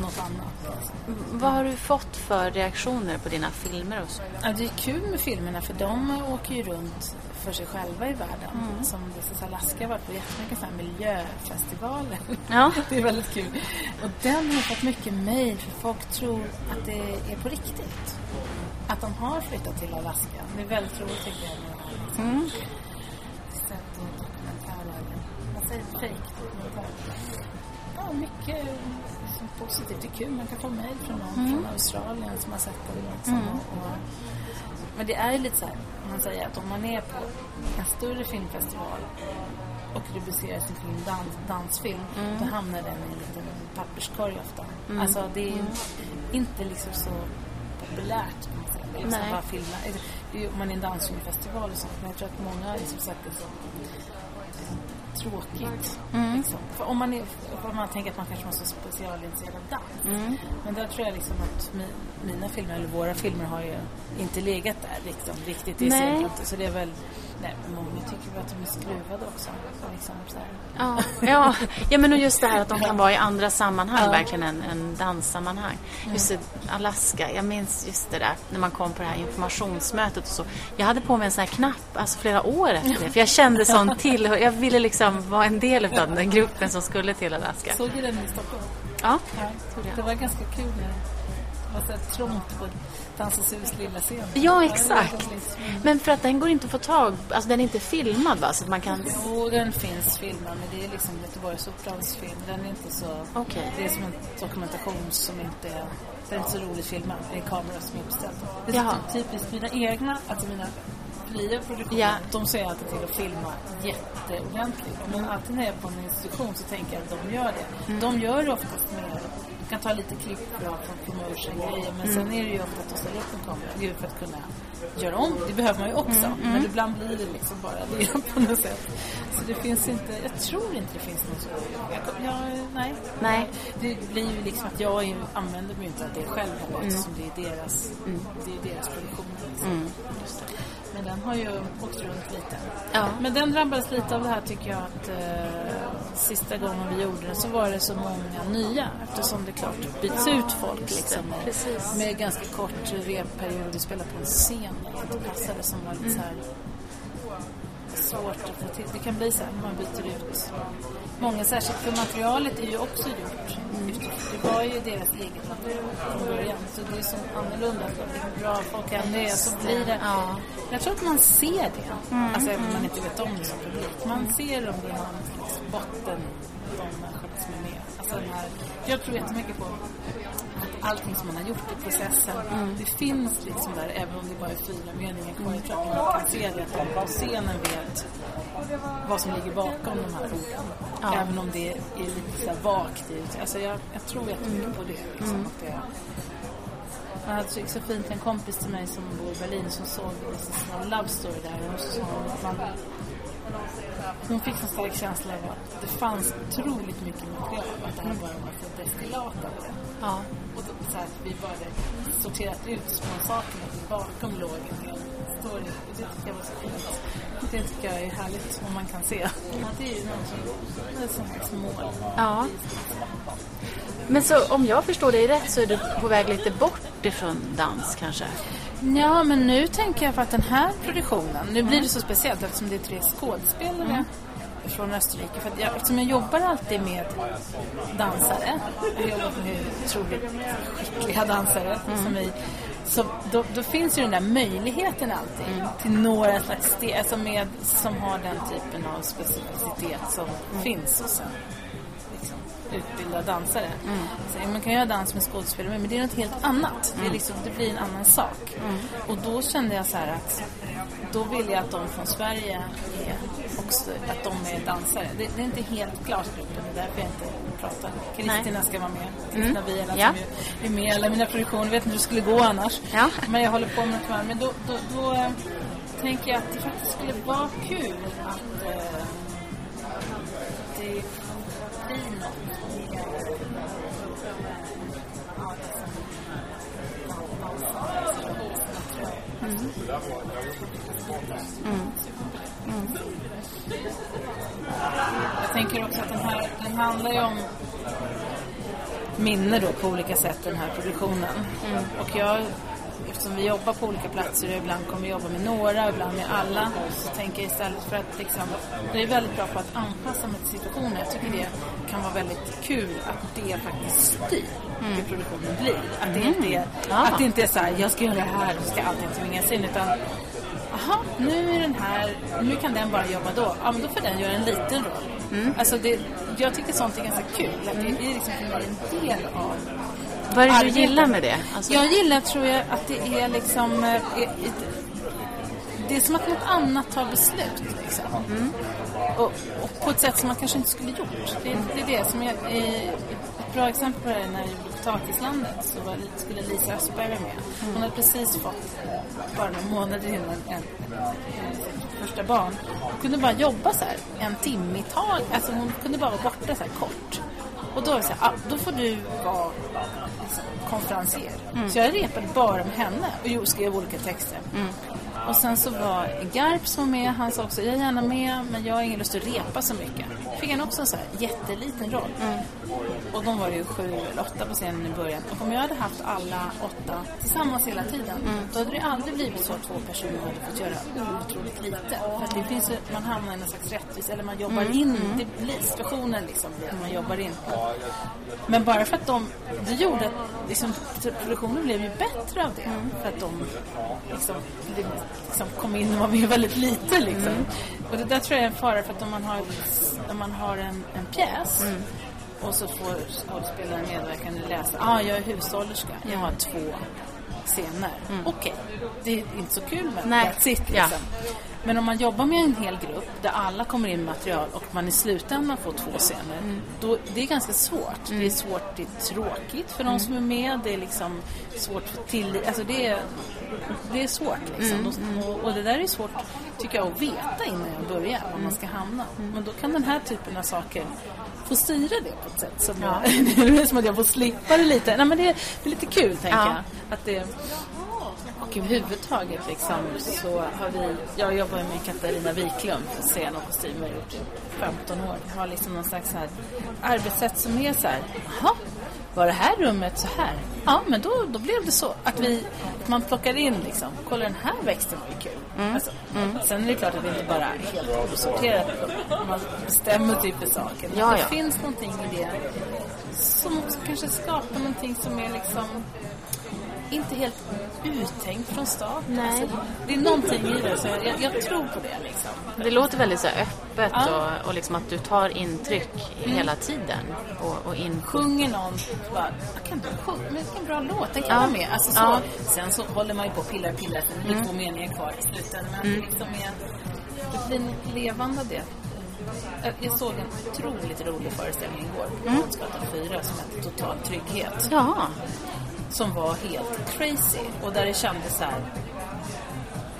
Speaker 2: något annat.
Speaker 1: Vad har du fått för reaktioner på dina filmer och så?
Speaker 2: Ja, det är kul med filmerna för de åker ju runt för sig själva i världen.
Speaker 1: Mm.
Speaker 2: Som This is Alaska har varit på jättemycket så här miljöfestivaler. [LAUGHS]
Speaker 1: Ja.
Speaker 2: det är väldigt kul. Och den har fått mycket mejl för folk tror att det är på riktigt. Att de har flyttat till Alaska. Det är väldigt roligt tycker jag. Med det här.
Speaker 1: Mm.
Speaker 2: Sett dokumentärer. Vad säger du? Fejkdokumentärer. Ja, mycket positivt. Det är kul. Man kan få mejl från någon från Australien som har sett den. Liksom,
Speaker 1: Mm.
Speaker 2: och, men det är ju lite så här, man säga att om man är på en större filmfestival och rubricerar sin film dans, dansfilm, då hamnar den i en liten papperskorg ofta. Alltså det är inte liksom så populärt säga. Liksom bara filma. Ju- Om man är en dansfilmfestival och sånt, men jag tror att många har liksom sett det som tråkigt. Liksom. För om man, är, om man tänker att man kanske måste vara specialintresserad av dans. Men där tror jag liksom att mi, mina filmer, eller våra filmer, har ju inte legat där liksom, riktigt i
Speaker 1: Nej.
Speaker 2: centrum. Så det är väl, nej, många tycker att de är skruvade också. Liksom, så.
Speaker 1: Ja, ja. ja, men och just det här att de kan vara i andra sammanhang,
Speaker 2: Ja.
Speaker 1: verkligen än, än danssammanhang. Just det, Alaska, jag minns just det där när man kom på det här informationsmötet och så. Jag hade på mig en sån här knapp, alltså flera år efter det, för jag kände sån tillhör, jag ville liksom vara en del av den gruppen som skulle till Alaska.
Speaker 2: Såg du den i Stockholm?
Speaker 1: Ja,
Speaker 2: Ja, det var ganska kul när det var så här trångt på Dansens lilla scen.
Speaker 1: ja exakt. Men för att den går inte att få tag, alltså den är inte filmad va? Så att man kan...
Speaker 2: Jo, den finns filmad, men det är liksom Göteborgs Operans film. Den är inte så...
Speaker 1: Okej.
Speaker 2: Det är som en dokumentation som inte är... Den är inte så roligt filmad. Det är kameror som är uppställda. Det är
Speaker 1: Jaha.
Speaker 2: typiskt mina egna, alltså mina fria produktioner,
Speaker 1: Ja.
Speaker 2: de säger alltid till att filma jätteordentligt. Men alltid när jag är på en institution så tänker jag att de gör det.
Speaker 1: Mm.
Speaker 2: De gör det oftast de kan ta lite klipp bra från promotion-grejer men
Speaker 1: Mm.
Speaker 2: sen är det ju ofta att de ställer upp en kamera det är ju för att kunna göra om. Det behöver man ju också.
Speaker 1: Mm,
Speaker 2: Men ibland blir det liksom bara det [LAUGHS] på något sätt. Så det finns inte, jag tror inte det finns någon så. Jag, nej.
Speaker 1: Nej.
Speaker 2: Det blir ju liksom att jag använder mig inte av det själv heller eftersom det är deras, det är deras produktion. Liksom.
Speaker 1: Mm.
Speaker 2: Men den har ju åkt runt lite.
Speaker 1: Ja.
Speaker 2: Men den drabbades lite av det här tycker jag att eh, sista gången vi gjorde den så var det så många nya eftersom det klart byts ut folk liksom med, med ganska kort repperiod. Vi spelade på en scen det inte passade som var lite så här svårt att få till. Det kan bli så här man byter ut många, särskilt för materialet är ju också gjort. Det var ju deras eget material från början så det är så annorlunda. Hur bra folk än är så blir det.
Speaker 1: Ja.
Speaker 2: Jag tror att man ser det. Alltså även om man inte vet om det som publik. Man ser om det slags botten i som är med. Alltså den här, jag tror jättemycket på att allting som man har gjort i processen, det finns liksom där även om det bara är fyra meningar kvar. Tror att man kan se det, att de på scenen vet vad som ligger bakom de här orden.
Speaker 1: Ja.
Speaker 2: Även om det är lite så här vagt. i- Alltså jag, jag tror jättemycket på det. Liksom, att det jag hade så, så fint en kompis till mig som bor i Berlin som såg en love story där och så sa hon att man, hon fick en stark känsla av att det fanns otroligt mycket material att det här bara var för destillat av det.
Speaker 1: Ja.
Speaker 2: Och då, så här, vi bara hade sorterat ut små saker och bakom låg en hel story. Det tycker jag var så fint. Det tycker jag är härligt om man kan se. Ja, det är ju det är ett mål.
Speaker 1: Ja. Men så om jag förstår dig rätt så är du på väg lite bort ifrån dans kanske?
Speaker 2: Ja, men nu tänker jag på att den här produktionen, nu blir det så speciellt eftersom det är tre skådespelare från Österrike. För att jag, eftersom jag jobbar alltid med dansare, jag har jobbat med otroligt skickliga dansare, som vi, så då, då finns ju den där möjligheten alltid till några slags steg, alltså med, som har den typen av specificitet som finns hos en utbildad dansare. Så man kan göra dans med skådespelare men det är något helt annat. Det, är liksom, det blir en annan sak. Och då kände jag så här att då vill jag att de från Sverige är också, att de är dansare. Det, det är inte helt klart gruppen, det är därför jag inte pratar. Kristina ska vara med. Kristina Wieland
Speaker 1: Ja.
Speaker 2: som är med i alla mina produktioner. Jag vet inte hur det skulle gå annars.
Speaker 1: Ja.
Speaker 2: Men jag håller på med det Men då, då, då eh, tänker jag att det faktiskt skulle vara kul att eh, det Jag tänker också att den här, den handlar ju om minne då på olika sätt den här produktionen. Och jag, eftersom vi jobbar på olika platser och ibland kommer vi jobba med några, ibland med alla, så tänker jag istället för att liksom, jag är väldigt bra på att anpassa mig till situationen. Jag tycker det kan vara väldigt kul att det faktiskt styr hur produktionen blir. Att det inte är,
Speaker 1: Ja.
Speaker 2: att det inte är så här, jag ska göra det här och ska allting tvingas in, utan Jaha, nu är den här, nu kan den bara jobba då. Ja, men då får den göra en liten roll. Alltså det, jag tycker sånt är ganska kul. Att det är liksom mig en del av
Speaker 1: Vad är det du
Speaker 2: arbetet.
Speaker 1: gillar med det? Alltså,
Speaker 2: Jag gillar, tror jag, att det är liksom... eh, det är som att något annat tar beslut. Liksom.
Speaker 1: Mm.
Speaker 2: Och, och på ett sätt som man kanske inte skulle gjort. Det, det är det som jag, eh, ett bra exempel på det är när jag gjorde Potatislandet så var, skulle Lisa Östberg vara med. Hon hade precis fått, bara några månader innan, en, sitt första barn. Hon kunde bara jobba så här en timme i taget. Alltså hon kunde bara vara borta så här kort. Och då var det så här, ah, då får du vara liksom, konferencier. Så jag repade bara med henne och skrev olika texter. Och sen så var Garp som var med, han sa också jag är gärna med men jag har ingen lust att repa så mycket. Fick han också en så här jätteliten roll. Och de var ju sju eller åtta på scenen i början. Och om jag hade haft alla åtta tillsammans hela tiden då hade det aldrig blivit så att två personer hade fått göra otroligt lite. För det finns ju, man hamnar i en slags rättvis, eller man jobbar in, det blir situationen liksom man jobbar in. Men bara för att de, det gjorde att liksom, produktionen blev ju bättre av det. För att de liksom, det, liksom kom in och var med väldigt lite liksom. Och det där tror jag är en fara för att om man har, om man har en, en pjäs och så får skådespelaren medverkande läsa, ah, jag är hushållerska, jag har två scener. Okej, det är inte så kul men
Speaker 1: Nej.
Speaker 2: that's it
Speaker 1: Ja.
Speaker 2: liksom. Men om man jobbar med en hel grupp där alla kommer in med material och man i slutändan får två scener. Då, det är ganska svårt. Det är svårt, det är tråkigt för de som är med. Det är liksom svårt för till, alltså det är, det är svårt liksom. Och, och det där är svårt tycker jag att veta innan jag börjar var man ska hamna. Men då kan den här typen av saker få styra det på ett sätt som jag, [LAUGHS] det är som att jag får slippa det lite. Nej men det, det är lite kul tänker
Speaker 1: Ja.
Speaker 2: jag. Att det, och överhuvudtaget liksom, så har vi, jag jobbar med Katarina Wiklund för scen och kostym och har gjort det i 15 år. Jag har liksom någon slags här arbetssätt som är så här, jaha, var det här rummet så här? Ja, men då, då blev det så. Att vi, att man plockar in liksom, kolla den här växten var ju kul. Alltså, Sen är det klart att det inte bara är helt osorterat. Man bestämmer typ för saker. Men
Speaker 1: Ja,
Speaker 2: det
Speaker 1: ja.
Speaker 2: finns någonting i det som också kanske skapar någonting som är liksom inte helt uttänkt från start.
Speaker 1: Nej.
Speaker 2: Alltså, det är någonting i det, så jag, jag, tror på det liksom.
Speaker 1: Det låter väldigt så öppet
Speaker 2: Ja.
Speaker 1: och, och liksom att du tar intryck hela tiden. Och, och in...
Speaker 2: Sjunger någon, bara, kan inte sjunga, men vilken bra låt, den kan
Speaker 1: Ja.
Speaker 2: vara med. Alltså, så,
Speaker 1: Ja.
Speaker 2: Sen så håller man ju på och pillar, pillar, så det blir två meningar kvar i slutändan. Men att det liksom är, det blir något levande av det. Jag- Jag såg en otroligt rolig föreställning igår på Konstgatan 4 som hette Total trygghet.
Speaker 1: Ja,
Speaker 2: som var helt crazy och där det kändes så här.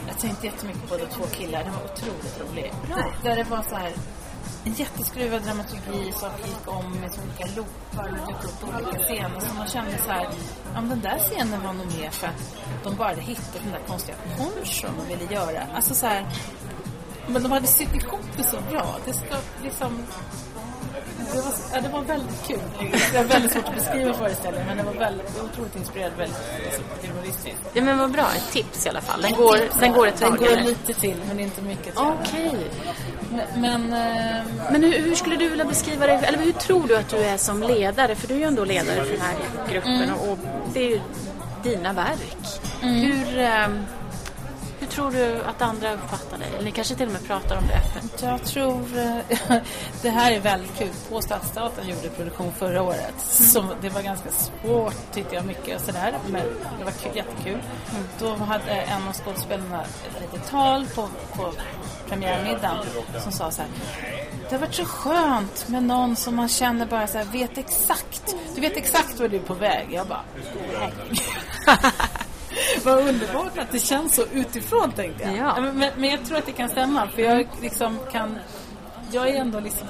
Speaker 2: Jag tänkte jättemycket på de två killar, det var otroligt roligt. Där, där det var så här en jätteskruvad dramaturgi, saker gick om med så olika loopar och dök upp olika scener som man kände så här, ja den där scenen var nog mer för att de bara hade hittat den där konstiga ponchon de ville göra. Alltså så här, men de hade sytt ihop det så bra. Det ska liksom det var, ja, det var väldigt kul. Det var väldigt svårt att beskriva föreställningen men det var väldigt, otroligt inspirerad, väldigt humoristisk.
Speaker 1: ja men vad bra. Ett tips i alla fall. Den går, den går ett
Speaker 2: Den
Speaker 1: tag.
Speaker 2: går
Speaker 1: eller?
Speaker 2: lite till men inte mycket. jag.
Speaker 1: Okej.
Speaker 2: Men, men eh,
Speaker 1: Men hur, hur skulle du vilja beskriva dig, eller hur tror du att du är som ledare? För du är ju ändå ledare för den här gruppen och, och det är ju dina verk. Hur, ehm, hur tror du att andra uppfattar dig? Eller ni kanske till och med pratar om det öppet?
Speaker 2: jag tror... eh, [LAUGHS] det här är väldigt kul. På Stadsteatern gjorde produktion förra året. Så det var ganska svårt tyckte jag mycket och sådär. Men det var kul, jättekul. Då hade en av skådespelarna ett litet tal på, på premiärmiddagen som sa så här. Det har varit så skönt med någon som man känner bara så här, vet exakt. Du vet exakt var du är på väg. Jag bara, herregud. [LAUGHS] Vad underbart att det känns så utifrån tänkte jag.
Speaker 1: Ja.
Speaker 2: Men, men, jag tror att det kan stämma för jag liksom kan, jag är ändå liksom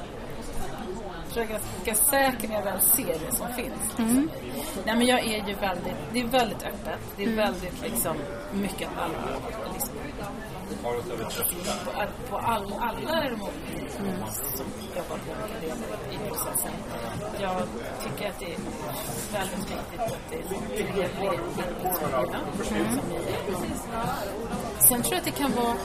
Speaker 2: tror jag är ganska säker när jag väl ser det som finns. Nej men jag är ju väldigt, det är väldigt öppet. Det är väldigt liksom mycket allvar. Liksom, på, all- på all, alla de mm. som jobbar på i processen. Jag tycker att det är väldigt viktigt att det är trevlig Sen tror jag att det kan vara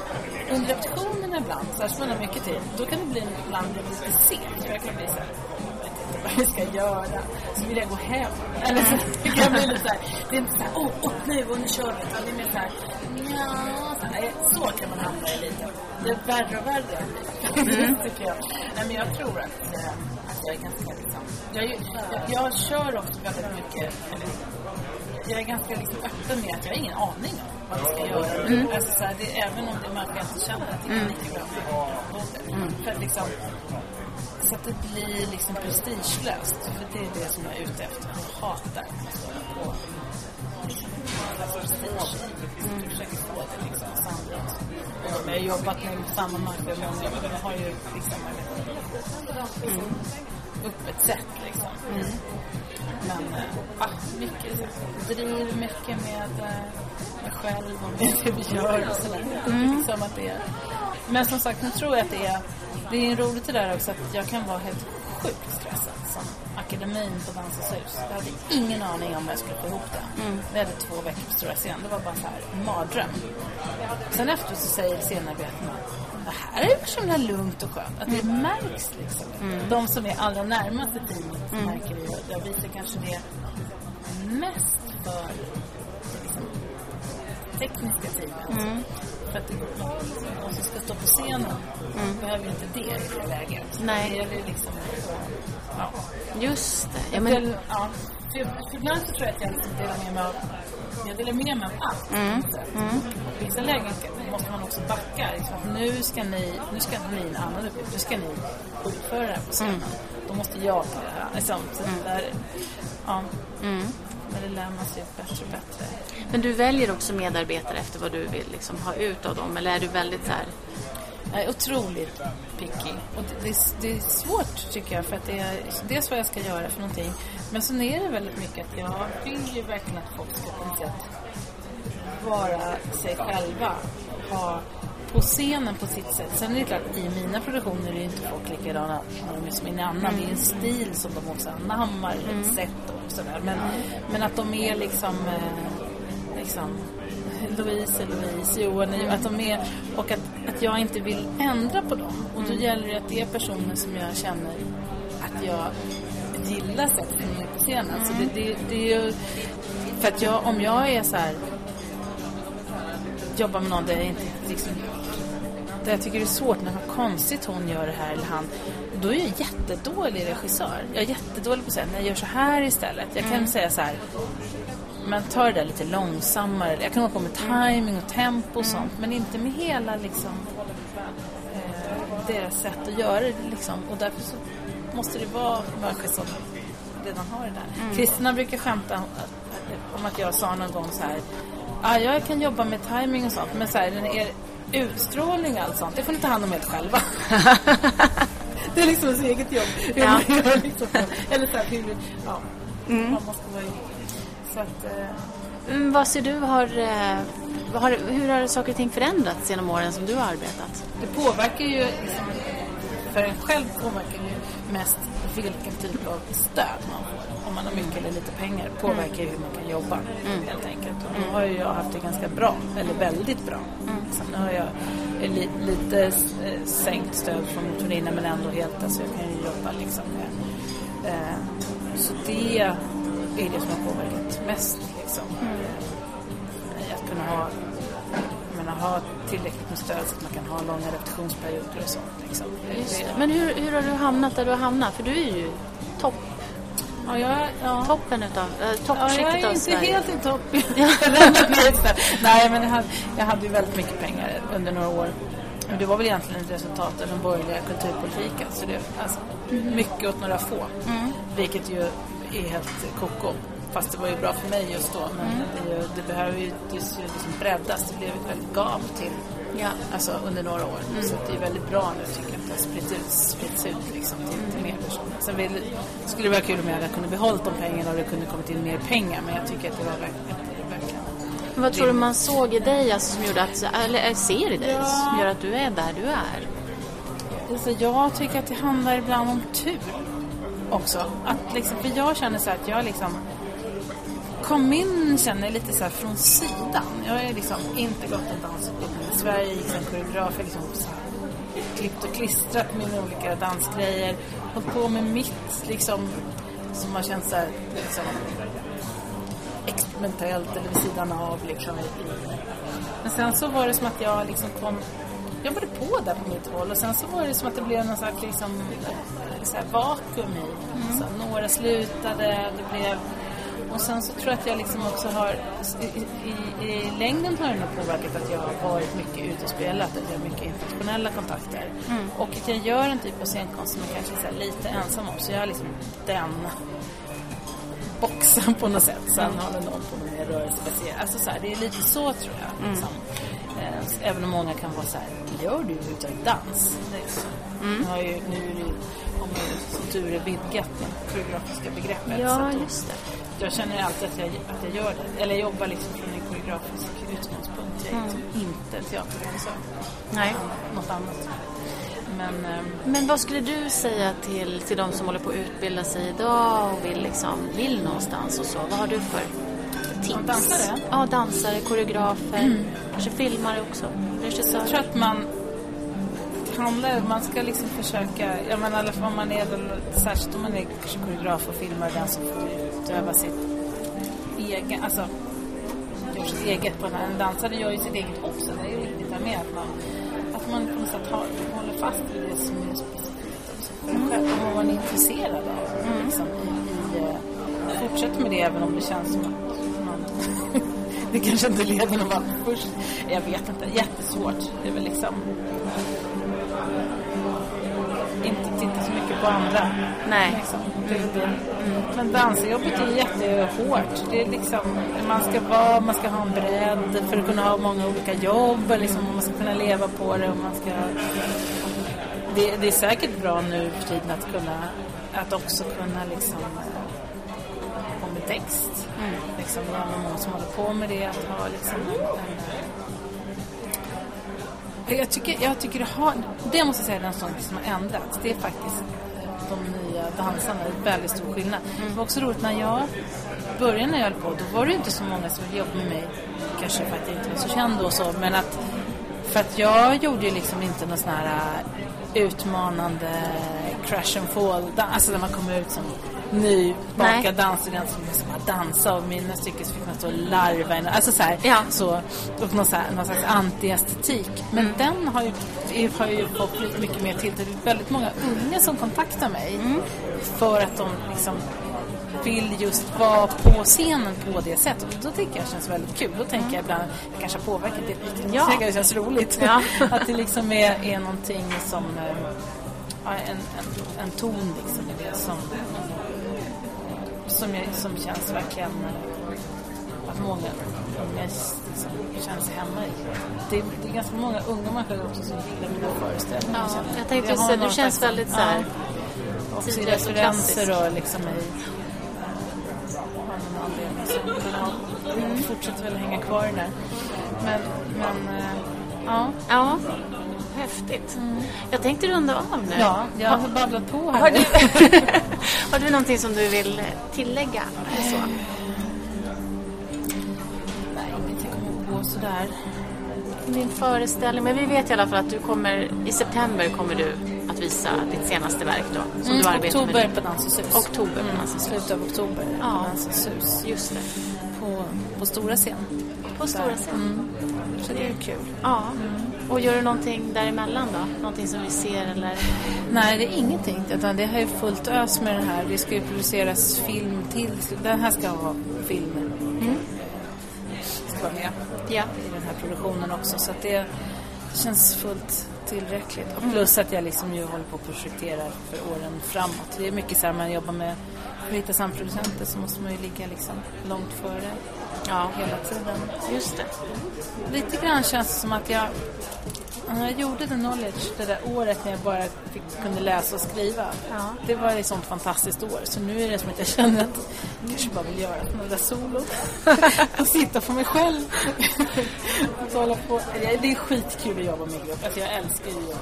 Speaker 2: under repetitionerna ibland, särskilt om man har mycket tid, då kan det bli ibland lite sent. Jag kan bli så här, jag vet inte vad jag ska göra. Så vill jag gå hem. Eller så det kan bli lite så här, det är inte så här, åh, oh, nu och nu kör vi. Utan det är mer så här, nja, så, kan man hamna i lite. Det är värre och värre, tycker jag. Nej, men jag tror att, eh, att jag är ganska liksom, jag, är jag, jag kör också väldigt mycket, eller jag är ganska liksom öppen med att jag har ingen aning om vad vi ska göra nu. Alltså, så här, det, även om det är jag inte känner, att det kan lika bra För att liksom, så att det blir liksom prestigelöst. För det är det som jag är ute efter. Jag hatar och liksom, prestige. Mm. Jag har jobbat med samma marknad många år. Jag har ju liksom mm. öppet sätt liksom. Mm. Men äh, mycket, driv, mycket med äh, mig själv och med det vi gör och sådär. Mm. Liksom att det är. Men som sagt, nu tror jag att det är, det är roligt det där också att jag kan vara helt sjukt stressad som akademin på Dansens hus. Jag hade ingen aning om hur jag skulle få ihop det. Mm. Vi hade två veckor på Stora scen. Det var bara så här mardröm. Sen efter så säger scenarbetarna det här är så himla lugnt och skönt. Att det mm. märks liksom. Mm. De som är allra närmast i teamet mm. märker det. Jag visar kanske det mest för liksom, tekniska teamet. Mm. För att de som ska stå på scenen mm. behöver inte det i det läget.
Speaker 1: Nej.
Speaker 2: Det gäller liksom ja.
Speaker 1: Just det.
Speaker 2: Ja, men... ja. För, för ibland så tror jag att jag delar med mig av jag delar med mig av allt. Mm. Mm. I vissa lägen måste man också backa. Liksom. Nu ska ni, nu ska ni en annan uppgift. Nu ska ni utföra det här på scenen. Mm. Då måste jag liksom, så mm. där, ja. Mm. Men det lär man sig bättre och bättre.
Speaker 1: Men du väljer också medarbetare efter vad du vill liksom, ha ut av dem? Eller är du väldigt så här...
Speaker 2: Jag är otroligt picky. Och det, det, det, är svårt tycker jag för att det är dels vad jag ska göra för någonting. Men sen är det väldigt mycket att jag vill ju verkligen att folk ska på något sätt vara sig själva. Ha på scenen på sitt sätt. Sen är det klart, i mina produktioner är inte folk likadana som i en annan. Mm. Det är en stil som de också anammar, mm. ett sätt och sådär. Men, men att de är liksom, eh, liksom Louise är Louise, Johan är att de är, och att, att jag inte vill ändra på dem. Och då mm. gäller det att det är personer som jag känner att jag gillar sättet som är på scenen. Mm. Så det, det, det är ju, för att jag, om jag är så här jobbar med någon där jag inte liksom där jag tycker det är svårt när vad konstigt hon gör det här eller han. Då är jag jättedålig regissör. Jag är jättedålig på att säga, nej gör så här istället. Jag kan mm. säga så här, men ta det där lite långsammare. Jag kan hålla på med timing och tempo och mm. sånt. Men inte med hela liksom eh, deras sätt att göra det liksom. Och därför så måste det vara människor som redan har det där. Mm. Kristina brukar skämta om att, om att jag sa någon gång så här. Ja, jag kan jobba med timing och sånt. Men så här, utstrålning och allt sånt, det får ni ta hand om helt själva. [LAUGHS] det är liksom ens eget jobb. Ja. liksom, eller så här, hur, ja, mm. man måste vara så att,
Speaker 1: eh. mm, vad ser du, har, eh, har, hur har saker och ting förändrats genom åren som du har arbetat?
Speaker 2: Det påverkar ju, liksom, för en själv påverkar ju mest vilken typ av stöd man får. Om man har mycket eller lite pengar påverkar ju hur man kan jobba mm. helt enkelt. Och då har ju jag haft det ganska bra, eller väldigt bra. Mm. Sen nu har jag li, lite eh, sänkt stöd från turnéerna men ändå helt, alltså jag kan ju jobba liksom med. Eh, så det är det som har påverkat mest liksom. Mm. Att kunna ha menar, ha tillräckligt med stöd så att man kan ha långa repetitionsperioder och sånt. Liksom.
Speaker 1: Men hur, hur har du hamnat där du har hamnat? För du är ju topp.
Speaker 2: Ja, jag, ja.
Speaker 1: Toppen utav, äh,
Speaker 2: toppskiktet
Speaker 1: ja, jag
Speaker 2: är inte
Speaker 1: Sverige.
Speaker 2: helt i topp. [LAUGHS] Nej, men jag hade, jag hade ju väldigt mycket pengar under några år. Och det var väl egentligen ett resultat av den borgerliga kulturpolitiken. Så det alltså, mycket åt några få. Mm. Vilket ju är helt koko. Fast det var ju bra för mig just då. Men mm. det, det, behöver ju det liksom breddas. Det blev ett väldigt gap till ja. alltså, under några år. Mm. Så det är väldigt bra nu tycker jag att det har spritts ut, spritts ut liksom, till, till mer personer. Sen vill, skulle det vara kul om jag hade kunnat behålla de pengarna och det kunde kommit in mer pengar. Men jag tycker att det var verkligen, verkligen
Speaker 1: vad tror du man såg i dig alltså, som gjorde att, eller ser i dig som gör att du är där du är?
Speaker 2: Alltså, jag tycker att det handlar ibland om tur också. Att liksom, för jag känner så att jag liksom kom in känner lite så från sidan. Jag har liksom inte gått en dansutbildning i Sverige. Jag gick som koreograf. Jag liksom så klippt och klistrat med olika dansgrejer. Hållit på med mitt liksom som har känts så här, liksom, experimentellt eller vid sidan av. Liksom. Men sen så var det som att jag liksom kom jobbade på där på mitt håll och sen så var det som att det blev någon slags liksom, så här vakuum i. Mm. Så några slutade, det blev Och sen så tror jag att jag liksom också har, i, i, i längden har det nog påverkat att jag har varit mycket ute och spelat, att jag har mycket internationella kontakter.
Speaker 1: Mm.
Speaker 2: Och att jag gör en typ av scenkonst som jag kanske är så lite ensam om. Så jag har liksom den boxen på något sätt. Sen håller någon på med mer rörelsebaserat. Alltså så här, det är lite så tror jag. Liksom. Eh, Även om många kan vara så här, gör du överhuvudtaget dans? Liksom. Jag har ju, nu har man ju som tur är vidgat det koreografiska begreppet. så
Speaker 1: Ja,
Speaker 2: att då-
Speaker 1: just det.
Speaker 2: Jag känner alltid att jag, att jag gör det. Eller jag jobbar liksom från en koreografisk utgångspunkt. Jag är liksom inte teaterregissör.
Speaker 1: Nej.
Speaker 2: Något annat. Men ehm,
Speaker 1: Men vad skulle du säga till, till de som håller på att utbilda sig idag och vill, liksom, vill någonstans och så? Vad har du för tips?
Speaker 2: Ja, dansare?
Speaker 1: Ja, dansare, koreografer, kanske filmare också,
Speaker 2: jag tror
Speaker 1: regissörer.
Speaker 2: att man handlar, man ska liksom försöka, jag menar om man är särskilt om man är koreograf och filmare, får utöva sitt egen, alltså gör sitt eget på den här. En dansare gör ju sitt eget också, det är ju viktigt här med att man, att man på något sätt har, håller fast vid det som är specifikt också för en själv, och vad man är intresserad av. Liksom, i, i, eh, fortsätt med det även om det känns som att man [LAUGHS] det kanske inte leder någon vart först. Jag vet inte, jättesvårt. Det är väl liksom på andra.
Speaker 1: Nej.
Speaker 2: Liksom. Väl det. Men dansjobbet är jättehårt. Det är liksom, man ska vara, man ska ha en bredd för att kunna ha många olika jobb. Liksom, man ska kunna leva på det. Och man ska, det, det är säkert bra nu för tiden att kunna, att också kunna liksom på med text. Liksom, det är många som håller på med det. Att ha liksom en, en, jag tycker, jag tycker det har, det måste jag säga är den sak som har ändrats. Det är faktiskt eh, de nya dansarna, det är väldigt stor skillnad. Det var också roligt när jag började när jag höll på, då var det ju inte så många som ville jobba med mig. Kanske för att jag inte var så känd och så, men att för att jag gjorde ju liksom inte någon sån här äh, utmanande crash and fall, dans, alltså när man kommer ut som
Speaker 1: Nej.
Speaker 2: nybakad dansstudent som liksom har dansat och mina stycken så fick man stå och larva en, alltså så här,
Speaker 1: Ja.
Speaker 2: så, och någon, så här, någon slags anti-estetik. Men den har ju, har ju fått mycket mer till. Det är väldigt många unga som kontaktar mig för att de liksom vill just vara på scenen på det sättet. Och då tycker jag det känns väldigt kul. Då tänker jag ibland, det kanske har påverkat det lite.
Speaker 1: Ja.
Speaker 2: Jag det känns roligt.
Speaker 1: Ja. [LAUGHS]
Speaker 2: att det liksom är, är någonting som, eh, ja, en, en, en ton liksom i det som, som, jag, som känns verkligen eh, att många unga liksom, känns hemma i. Det är, det är ganska många unga människor också som gillar mina föreställningar.
Speaker 1: Ja,
Speaker 2: känner
Speaker 1: jag tänkte säga, du känns
Speaker 2: slags-
Speaker 1: väldigt så här
Speaker 2: Ja, också i referenser och liksom i av någon anledning så men jag fortsätter väl hänga kvar där. Men, men eh, ja.
Speaker 1: Ja, häftigt. Jag tänkte runda av nu.
Speaker 2: ja, jag har babblat på här
Speaker 1: Har du, [LAUGHS] har du någonting som du vill tillägga? eller Så?
Speaker 2: Nej, inget jag kommer på sådär.
Speaker 1: Din föreställning, men vi vet i alla fall att du kommer, i september kommer du att visa ditt senaste verk då, som du arbetar
Speaker 2: Mm, oktober
Speaker 1: med.
Speaker 2: på Dansens hus.
Speaker 1: Oktober på Dansens hus.
Speaker 2: Slutet av oktober
Speaker 1: Ja.
Speaker 2: på Dansens hus.
Speaker 1: Just det.
Speaker 2: På, på stora scen.
Speaker 1: På stora scen.
Speaker 2: Så det är kul.
Speaker 1: Ja. Och gör du någonting däremellan då? Någonting som vi ser eller?
Speaker 2: Nej, det är ingenting. Utan det har ju fullt ös med det här. Det ska ju produceras film till. Den här ska ha film. Ska vara med
Speaker 1: Ja.
Speaker 2: i den här produktionen också. Så att det känns fullt tillräckligt. Och plus att jag liksom ju håller på att projektera för åren framåt. Det är mycket så här man jobbar med för att hitta samproducenter så måste man ju ligga liksom långt före
Speaker 1: Ja,
Speaker 2: hela tiden.
Speaker 1: just det.
Speaker 2: Lite grann känns det som att jag jag gjorde The Knowledge det där året när jag bara fick, kunde läsa och skriva.
Speaker 1: Ja.
Speaker 2: Det var ett sånt fantastiskt år. Så nu är det som att jag känner att jag kanske bara vill göra några där solon. [LAUGHS] och sitta för mig själv. och hålla på. Det är skitkul att jobba med grupp. Alltså jag älskar ju att jobba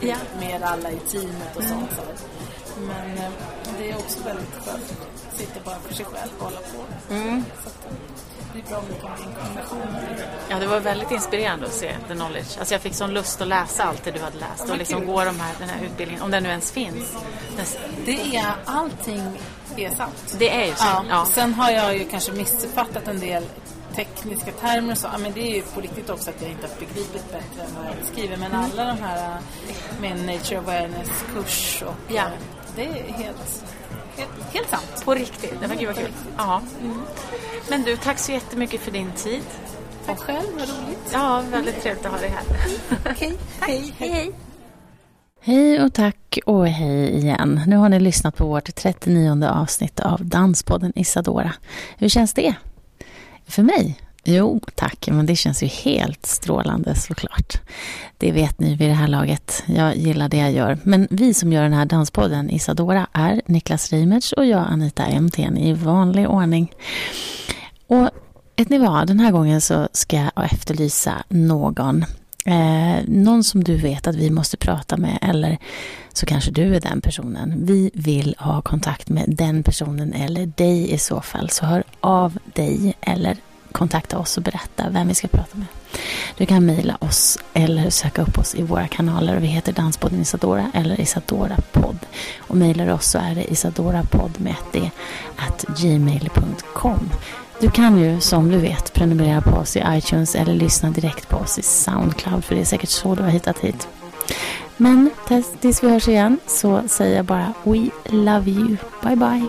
Speaker 2: med,
Speaker 1: Ja.
Speaker 2: med alla i teamet och sånt. Så. Men eh, det är också väldigt skönt att sitta bara för sig själv och hålla på.
Speaker 1: Mm.
Speaker 2: Så att, eh, det är bra en kombination.
Speaker 1: Ja, det var väldigt inspirerande att se The Knowledge. Alltså jag fick sån lust att läsa allt det du hade läst
Speaker 2: vad
Speaker 1: och liksom gå de här, den här utbildningen, om den nu ens finns.
Speaker 2: Det är, allting är sant.
Speaker 1: Det är ju så.
Speaker 2: Ja.
Speaker 1: Ja.
Speaker 2: Sen har jag ju kanske missuppfattat en del tekniska termer och så. Men det är ju på riktigt också att jag inte har begripit bättre än vad jag skriver. Men
Speaker 1: Mm.
Speaker 2: alla de här äh, med Nature Awareness-kurs och
Speaker 1: Ja.
Speaker 2: äh, det är helt, Helt sant.
Speaker 1: På riktigt? Det var gud vad kul. Ja. Mm. Men du, tack så jättemycket för din tid.
Speaker 2: Tack själv, vad roligt.
Speaker 1: Ja, väldigt trevligt att ha dig här.
Speaker 2: Okej, hej, hej. hej.
Speaker 1: Hej och tack och hej igen. Nu har ni lyssnat på vårt 39 avsnitt av Danspodden Isadora. Hur känns det? För mig? Jo, tack, men det känns ju helt strålande såklart. Det vet ni vid det här laget. Jag gillar det jag gör. Men vi som gör den här danspodden Isadora är Niklas Reimertz och jag Anita MTN, i vanlig ordning. Och vet ni vad, den här gången så ska jag efterlysa någon Eh, någon som du vet att vi måste prata med eller så kanske du är den personen. Vi vill ha kontakt med den personen eller dig i så fall. Så hör av dig eller kontakta oss och berätta vem vi ska prata med. Du kan mejla oss eller söka upp oss i våra kanaler. Vi heter Danspodden Isadora eller Isadora podd. Och mejlar du oss så är det isadorapodd med ett d at gmail.com. Du kan ju som du vet prenumerera på oss i iTunes eller lyssna direkt på oss i Soundcloud för det är säkert så du har hittat hit. Men tills vi hörs igen så säger jag bara We love you. Bye bye.